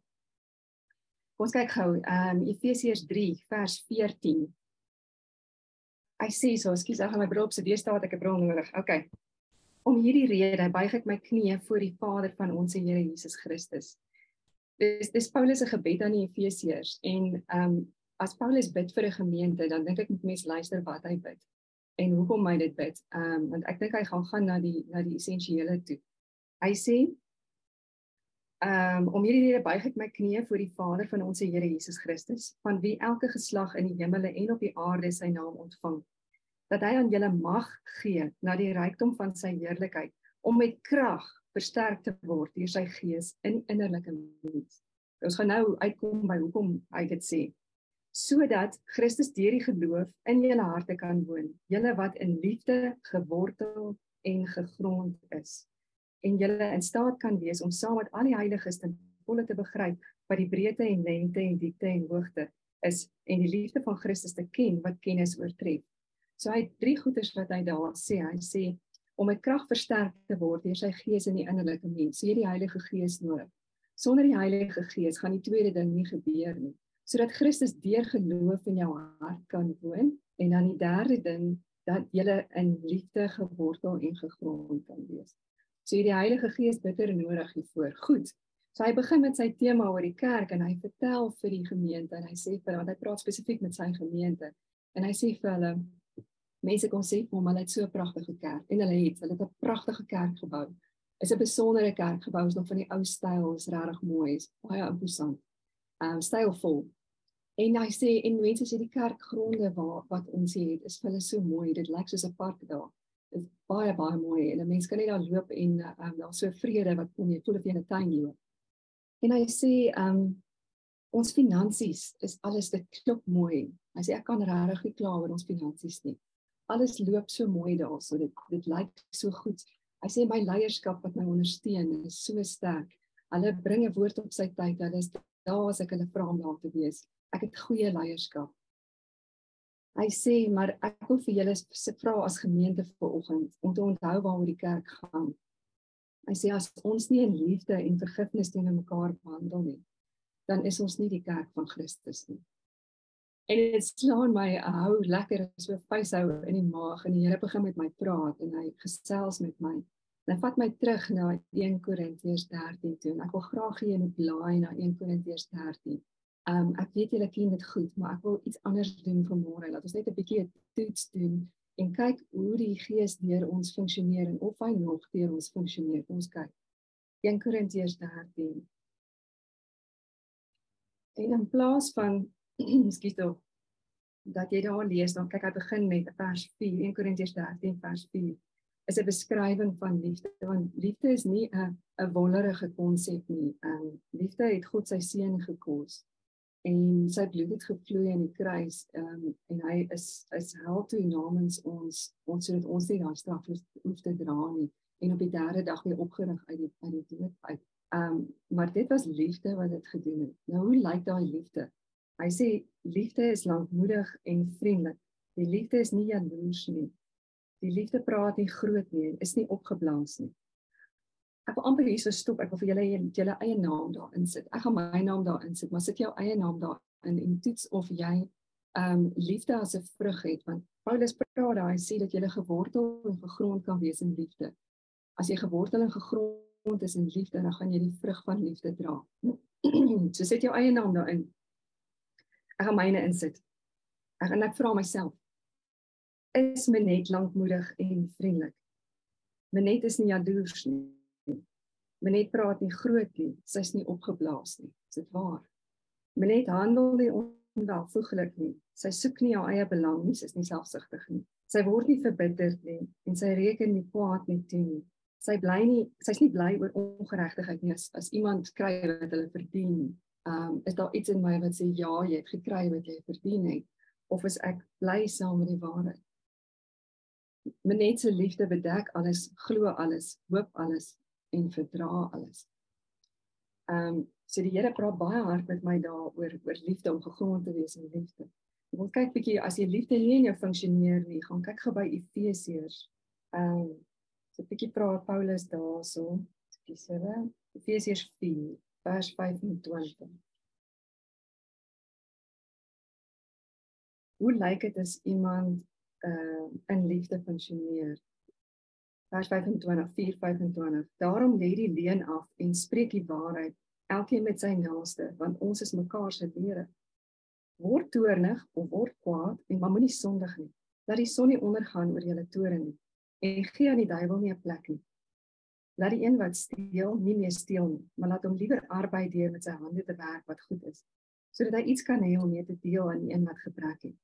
Kom ons kyk gou, um Efesiërs 3 vers 14. Hy sê so, ekskuus, ek gaan my bril op se deurstaat, ek het 'n bril nodig. Okay. Om hierdie rede buig ek my knieë voor die Vader van ons Here Jesus Christus dis dis Paulus se gebed aan die Efesiërs en ehm um, as Paulus bid vir 'n gemeente dan dink ek moet mense luister wat hy bid en hoekom hy dit bid ehm um, want ek dink hy gaan gaan na die na die essensiële toe hy sê um, om hierdie rede buig ek my knieë voor die Vader van ons Here Jesus Christus van wie elke geslag in die hemele en op die aarde sy naam ontvang dat hy aan julle mag gee na die rykdom van sy heerlikheid om met krag versterk te word deur sy gees in innerlike mens. Ons gaan nou uitkom by hoekom hy dit sê. Sodat Christus deur die geloof in julle harte kan woon, julle wat in liefde gewortel en gegrond is. En julle in staat kan wees om saam met al die heiliges ten volle te begryp wat die breedte en lengte en diepte en hoogte is en die liefde van Christus te ken wat kennis oortref. So hy het drie goeders wat hy daar sê. Hy sê om met krag versterk te word deur sy gees in die innerlike mens. So jy die Heilige Gees nodig. Sonder die Heilige Gees gaan die tweede ding nie gebeur nie. Sodat Christus deur geloof in jou hart kan woon en dan die derde ding dat jy in liefde gewortel en gegrond kan wees. So jy die Heilige Gees bitter nodig hiervoor. Goed. So hy begin met sy tema oor die kerk en hy vertel vir die gemeente en hy sê vir want hy praat spesifiek met sy gemeente en hy sê vir hulle mense kon sê hom hulle het so 'n pragtige kerk en hulle het hulle het 'n pragtige kerk gebou. Is 'n besondere kerk gebou, is nog van die ou styl, is regtig mooi, is baie imposant. Um stylvol. En hy sê en mense sê die kerkgronde waar wat ons hier het is vir hulle so mooi. Dit lyk soos 'n park daar. Baie baie mooi en mense kan net daar loop en um daar's so vrede wat kom jy voel of jy in 'n tuin loop. En hy sê um ons finansies is alles dit klop mooi. Hy sê ek kan regtig nie kla oor ons finansies nie alles loop so mooi daar so dit dit lyk so goed. Hy sê my leierskap wat my ondersteun is so sterk. Hulle bring 'n woord op sy tyd. Hulle is daar as ek hulle vra om daar te wees. Ek het goeie leierskap. Hy sê maar ek wil vir julle vra as gemeente vanoggend om te onthou waaroor die kerk gaan. Hy sê as ons nie in liefde en vergifnis teenoor mekaar behandel nie, dan is ons nie die kerk van Christus nie. En dit slaan my hou lekker so fyshou in die maag en die Here begin met my praat en hy gesels met my. En hy vat my terug na 1 Korintiërs 13 toe. En ek wil graag hê jy moet blaai na 1 Korintiërs 13. Um ek weet julle ken dit goed, maar ek wil iets anders doen vanmôre. Laat ons net 'n bietjie 'n toets doen en kyk hoe die Gees deur ons funksioneer en of hy nog deur ons funksioneer. Ons kyk. 1 Korintiërs 13 En in plaas van ekskuus tog dat jy daar lees, dan kyk hy begin met vers 4, 1 Korintiërs 13 vers 4 is 'n beskrywing van liefde want liefde is nie 'n 'n wollerige konsep nie. Ehm um, liefde het God sy seun gekos en sy bloed het gevloei aan die kruis um, en hy is is hel toe namens ons ons sodat ons nie daai straf hoef te dra nie en op die derde dag weer opgerig uit die uit die dood uit. Ehm um, maar dit was liefde wat dit gedoen het. Nou hoe lyk daai liefde? Hy sê liefde is lankmoedig en vriendelik. Die liefde is nie jaloers nie. Die liefde praat nie groot nie, is nie opgeblaas nie. Ek wil amper hierso stop. Ek wil vir julle julle eie naam daar insit. Ek gaan my naam daar insit, maar sit jou eie naam daar in en toets of jy ehm um, liefde as 'n vrug het want Paulus praat daar hy sê dat jy gewortel en gegrond kan wees in liefde. As jy gewortel en gegrond is in liefde, dan gaan jy die vrug van liefde dra. so sit jou eie naam daar in. Ek gaan myne insit. Ek en ek vra myself is my net lankmoedig en vriendelik. My net is nie jaloers nie. Menet praat nie groot nie, sy's nie opgeblaas nie. Is dit waar? Menet handel nie onwelvoeglik nie. Sy soek nie haar eie belang nie, sy's nie selfsugtig nie. Sy word nie verbitterd nie en sy reken nie kwaad nie toe nie. Sy bly nie, sy's nie bly oor ongeregtigheid nie as as iemand kry wat hulle verdien. Um is daar iets in my wat sê ja, jy het gekry wat jy verdien het of is ek bly saam met die waarheid? Menet se liefde bedek alles, glo alles, hoop alles, en verdra alles. Ehm um, so die Here praat baie hard met my daaroor oor liefde om gegrond te wees in liefde. Ek wil kyk bietjie as jy liefde nie in jou funksioneer nie, gaan kyk gou by Efesiërs. Ehm um, so bietjie praat Paulus daarso. Ekskuus hulle. Efesiërs 4 vers 25. Hoe lyk dit as iemand uh in liefde funksioneer? Vers 25 4:25 Daarom lê die leuen af en spreek die waarheid elkeen met sy naaste want ons is mekaar se deure word toornig of word kwaad en maar moenie sondig nie. Dat die son nie ondergaan oor julle toorn nie en gee aan die duiwel nie 'n plek nie. Laat die een wat steel nie meer steel nie maar laat hom liewer arbei deur met sy hande te werk wat goed is sodat hy iets kan hê om mee te deel aan die een wat gebrek het.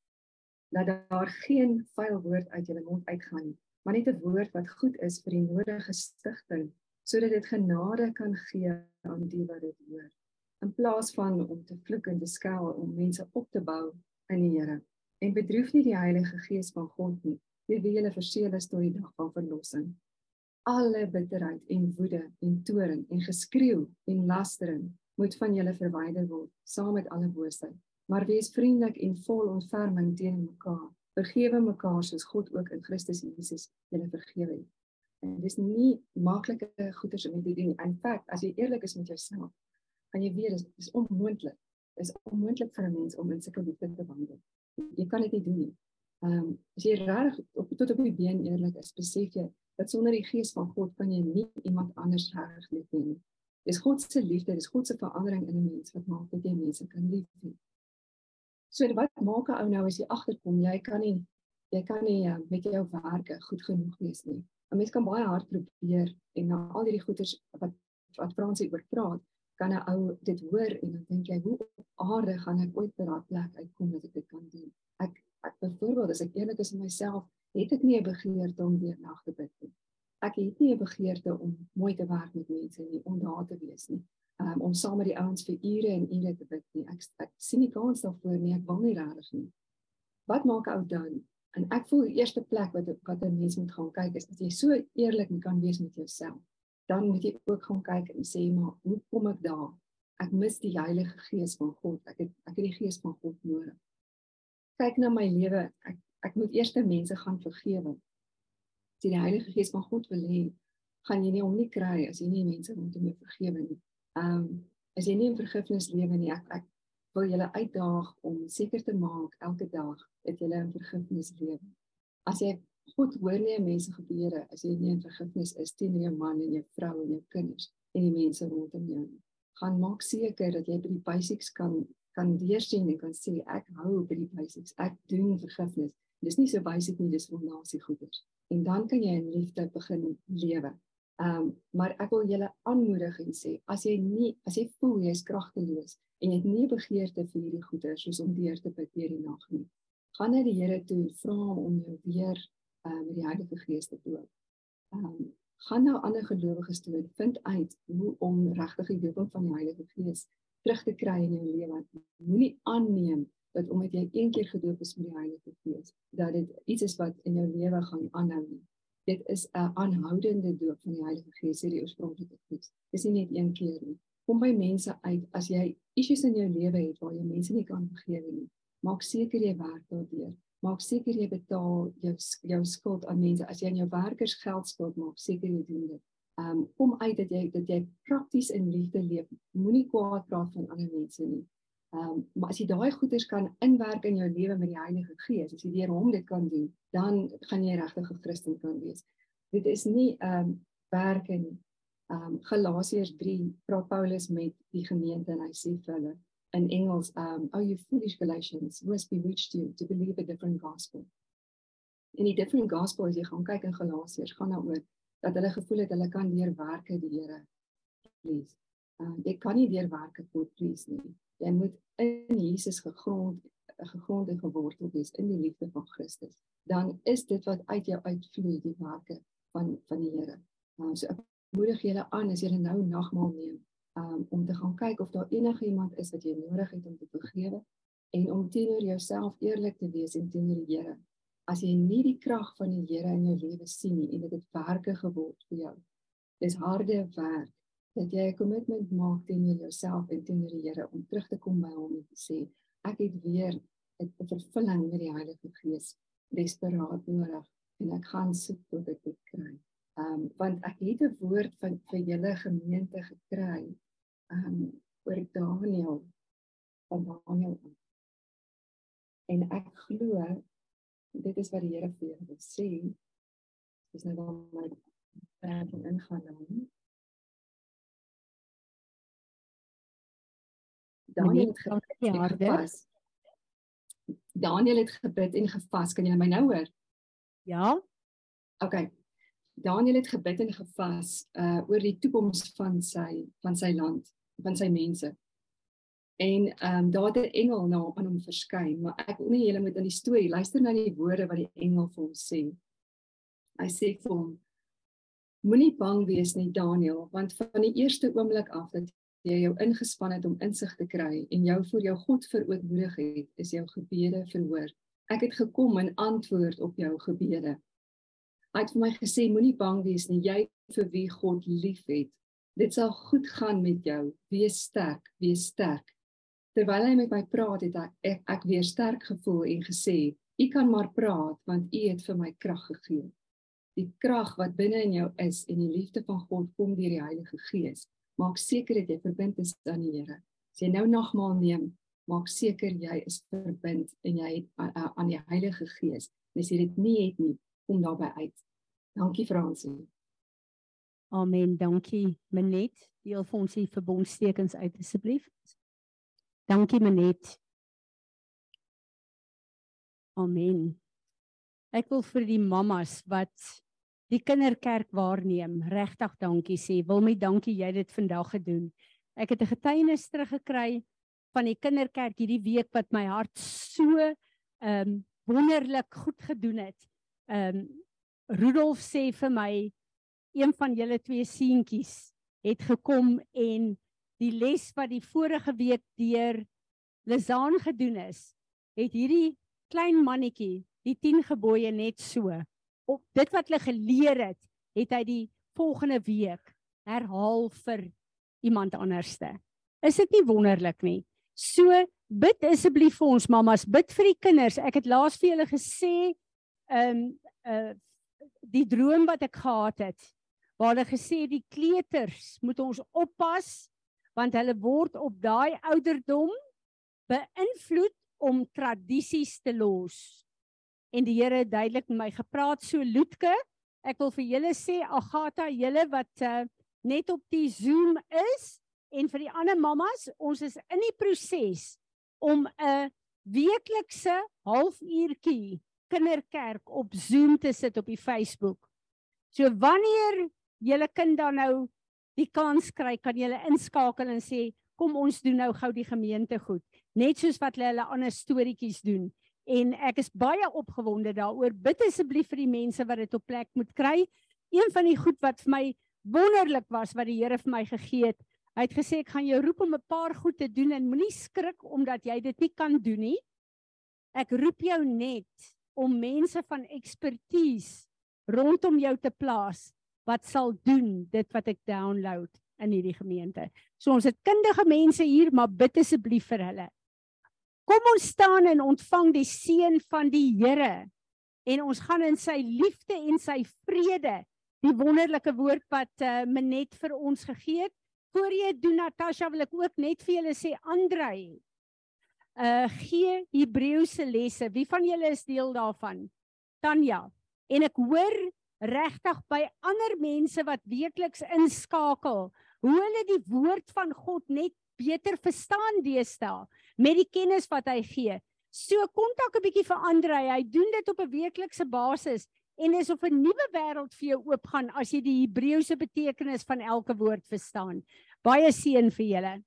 Dat daar geen vuil woord uit julle mond uitgaan nie maar net 'n woord wat goed is vir die nodige stigting sodat dit genade kan gee aan die wat dit hoor in plaas van om te vloek en te skel om mense op te bou in die Here. En bedroef nie die Heilige Gees van God nie deur wie hulle verseël is tot die dag van verlossing. Alle bitterheid en woede en toorn en geskreeu en lastering moet van julle verwyder word saam met alle boosheid. Maar wees vriendelik en vol ontferming teenoor mekaar vergewe mekaar soos God ook in Christus Jesus julle vergewe het. En dis nie maklike goeders om te doen. In feite, as jy eerlik is met jouself, kan jy weet dit is onmoontlik. Dit is onmoontlik vir 'n mens om in sulke liefde te wandel. Jy kan dit nie doen nie. Ehm um, as jy reg op tot op die been eerlik is, besef jy dat sonder die gees van God kan jy nie iemand anders reg lief hê nie. Dis God se liefde, dis God se verandering in 'n mens wat maak dat jy mense kan lief hê. So wat maak 'n ou nou as jy agterkom jy kan nie jy kan nie uh, met jou werke goed genoeg wees nie. 'n Mens kan baie hard probeer en na al hierdie goeders wat wat Fransie oor praat, kan 'n ou dit hoor en dan dink jy hoe op aarde gaan ek ooit by daardie plek uitkom dat ek dit kan doen. Ek ek byvoorbeeld as ek eerlik is met myself, het ek nie 'n begeerte om weer nag te bid nie. Ek het nie 'n begeerte om mooi te werk met mense nie, om daar te wees nie um, om saam met die ouens vir ure en ure te bid nie. Ek, ek sien nie kans daarvoor nie. Ek wil nie regtig nie. Wat maak ou dan? En ek voel die eerste plek wat wat 'n mens moet gaan kyk is as jy so eerlik kan wees met jouself. Dan moet jy ook gaan kyk en sê maar hoe kom ek daar? Ek mis die Heilige Gees van God. Ek het ek het die Gees van God nodig. Kyk na my lewe. Ek ek moet eers mense gaan vergewe. As jy die Heilige Gees van God wil hê, gaan jy nie hom nie kry as jy nie mense rondom jou vergewe nie. Ehm um, as jy nie in vergifnis lewe nie, ek ek wil julle uitdaag om seker te maak elke dag dat jy in vergifnis lewe. As jy goed hoor nie mense gebeure as jy nie in vergifnis is teenoor jou man en jou vrou en jou kinders en die mense rondom jou nie. Gaan maak seker dat jy by die basics kan kan deursien en kan sê ek hou by die basics. Ek doen vergifnis. Dis nie so basic nie, dis fondasie goeders. En dan kan jy in liefde begin lewe Ehm um, maar ek wil julle aanmoedig en sê as jy nie as jy voel jy is kragteloos en jy het nie begeerte vir hierdie goeie soos om deur te bid deur die nag nie, gaan na die Here toe en vra hom om jou weer ehm um, met die Heilige Gees te doop. Ehm um, gaan na ander gelowiges toe en vind uit hoe om regtig die dooping van die Heilige Gees terug te kry in jou lewe. Moenie aanneem dat omdat jy een keer gedoop is met die Heilige Gees, dat dit iets is wat in jou lewe gaan aanhou nie dit is 'n aanhoudende doop van die Heilige Gees hierdie oorspronklike teks. Dis nie net een keer nie. Kom by mense uit as jy issues in jou lewe het waar jy mense nie kan vergewe nie. Maak seker jy werk daardeur. Maak seker jy betaal jou jou skuld aan mense. As jy aan jou werkers geld skuld, maak seker jy doen dit. Um kom uit dat jy dat jy prakties in liefde leef. Moenie kwaad praat van ander mense nie. Ehm um, maar as jy daai goeders kan inwerk in jou lewe met die Heilige Gees, as jy deur hom dit kan doen, dan gaan jy regtig 'n Christen kan wees. Dit is nie ehm um, werk in ehm um, Galasiërs 3 praat Paulus met die gemeente en hy sê vir hulle in Engels ehm um, oh you foolish Galatians, who has bewitched you to believe a different gospel. In die different gospel as jy gaan kyk in Galasiërs, gaan daaroor dat hulle gevoel het hulle kan deur werke die Here please. Ehm um, jy kan nie deur werke God please nie jy moet in Jesus gegrond gegrond en gewortel wees in die liefde van Christus dan is dit wat uit jou uitvloei die werke van van die Here. Nou so ek moedig julle aan as julle nou nagmaal neem um, om te gaan kyk of daar enige iemand is wat jy nodig het om te vergewe en om teenoor jouself eerlik te wees en teenoor die Here. As jy nie die krag van die Here in jou lewe sien nie en dit het werke geword vir jou. Dis harde werk dat jy 'n kommitment maak teenoor jouself en teenoor die Here om terug te kom by hom en te sê ek het weer 'n vervulling met die Heilige Gees desperaat nodig en ek gaan soek tot ek dit kry. Ehm um, want ek het 'n woord van vir julle gemeente gekry ehm um, oor Daniel van Daniel. En ek glo dit is wat die Here vir julle wil sê. Dis nou waar my praat ingaan nou. Daniel het gebid. Daniel het gebid en gevas. Kan jy my nou hoor? Ja. OK. Daniel het gebid en gevas uh oor die toekoms van sy van sy land, van sy mense. En ehm um, daar het 'n engel na aan hom verskyn, maar ek wil nie julle moet in die storie luister na die woorde wat die engel vir hom sê. Hy sê vir hom: Moenie bang wees nie, Daniel, want van die eerste oomblik af dat jy jou ingespan het om insig te kry en jou voor jou God verootmoedig het, is jou gebede verhoor. Ek het gekom in antwoord op jou gebede. Hy het vir my gesê moenie bang wees nie, jy vir wie God liefhet. Dit sal goed gaan met jou. Wees sterk, wees sterk. Terwyl hy met my praat het ek ek, ek weer sterk gevoel en gesê, "U kan maar praat want U het vir my krag gegee." Die krag wat binne in jou is en die liefde van God kom deur die Heilige Gees maak seker dat jy verbind is aan die Here. As jy nou nagmaal neem, maak seker jy is verbind en jy het aan die Heilige Gees. En as jy dit nie het nie, kom daarby uit. Dankie Fransie. Amen. Dankie Menet. Deel vir ons die verbondstekens uit asseblief. Dankie Menet. Amen. Ek wil vir die mammas wat die kinderkerk waarneem. Regtig dankie sê. Wilmie, dankie jy dit vandag gedoen. Ek het 'n getuienis teruggekry van die kinderkerk hierdie week wat my hart so ehm um, wonderlik goed gedoen het. Ehm um, Rudolf sê vir my een van julle twee seentjies het gekom en die les wat die vorige week deur Lizaan gedoen is, het hierdie klein mannetjie die 10 gebooie net so op dit wat hulle geleer het, het hy die volgende week herhaal vir iemand anderste. Is dit nie wonderlik nie? So bid asseblief vir ons mammas, bid vir die kinders. Ek het laas vir julle gesê ehm um, uh die droom wat ek gehad het waar hulle gesê die kleuters moet ons oppas want hulle word op daai ouderdom beïnvloed om tradisies te los en die Here het duidelik met my gepraat so Loetke. Ek wil vir julle sê Agatha, julle wat uh, net op die Zoom is en vir die ander mammas, ons is in die proses om 'n weeklikse halfuurtjie kinderkerk op Zoom te sit op die Facebook. So wanneer julle kind dan nou die kans kry, kan julle inskakel en sê kom ons doen nou gou die gemeente goed. Net soos wat hulle hulle ander storieetjies doen. En ek is baie opgewonde daaroor. Bid asseblief vir die mense wat dit op plek moet kry. Een van die goed wat vir my wonderlik was wat die Here vir my gegee het. Hy het gesê ek gaan jou roep om 'n paar goed te doen en moenie skrik omdat jy dit nie kan doen nie. Ek roep jou net om mense van ekspertise rondom jou te plaas wat sal doen dit wat ek download in hierdie gemeente. So ons het kundige mense hier, maar bid asseblief vir hulle. Kom ons staan en ontvang die seën van die Here en ons gaan in sy liefde en sy vrede die wonderlike woord wat uh, Menet vir ons gegee het. Voor jy doen Natasha wil ek ook net vir julle sê Andrei uh gee Hebreëse lesse. Wie van julle is deel daarvan? Tanya. En ek hoor regtig by ander mense wat weekliks inskakel hoe hulle die woord van God net beter verstaan deesdae met die kennis wat hy gee. So kontak 'n bietjie vir Andrei. Hy doen dit op 'n weeklikse basis en is of 'n nuwe wêreld vir jou oopgaan as jy die Hebreëse betekenis van elke woord verstaan. Baie seën vir julle.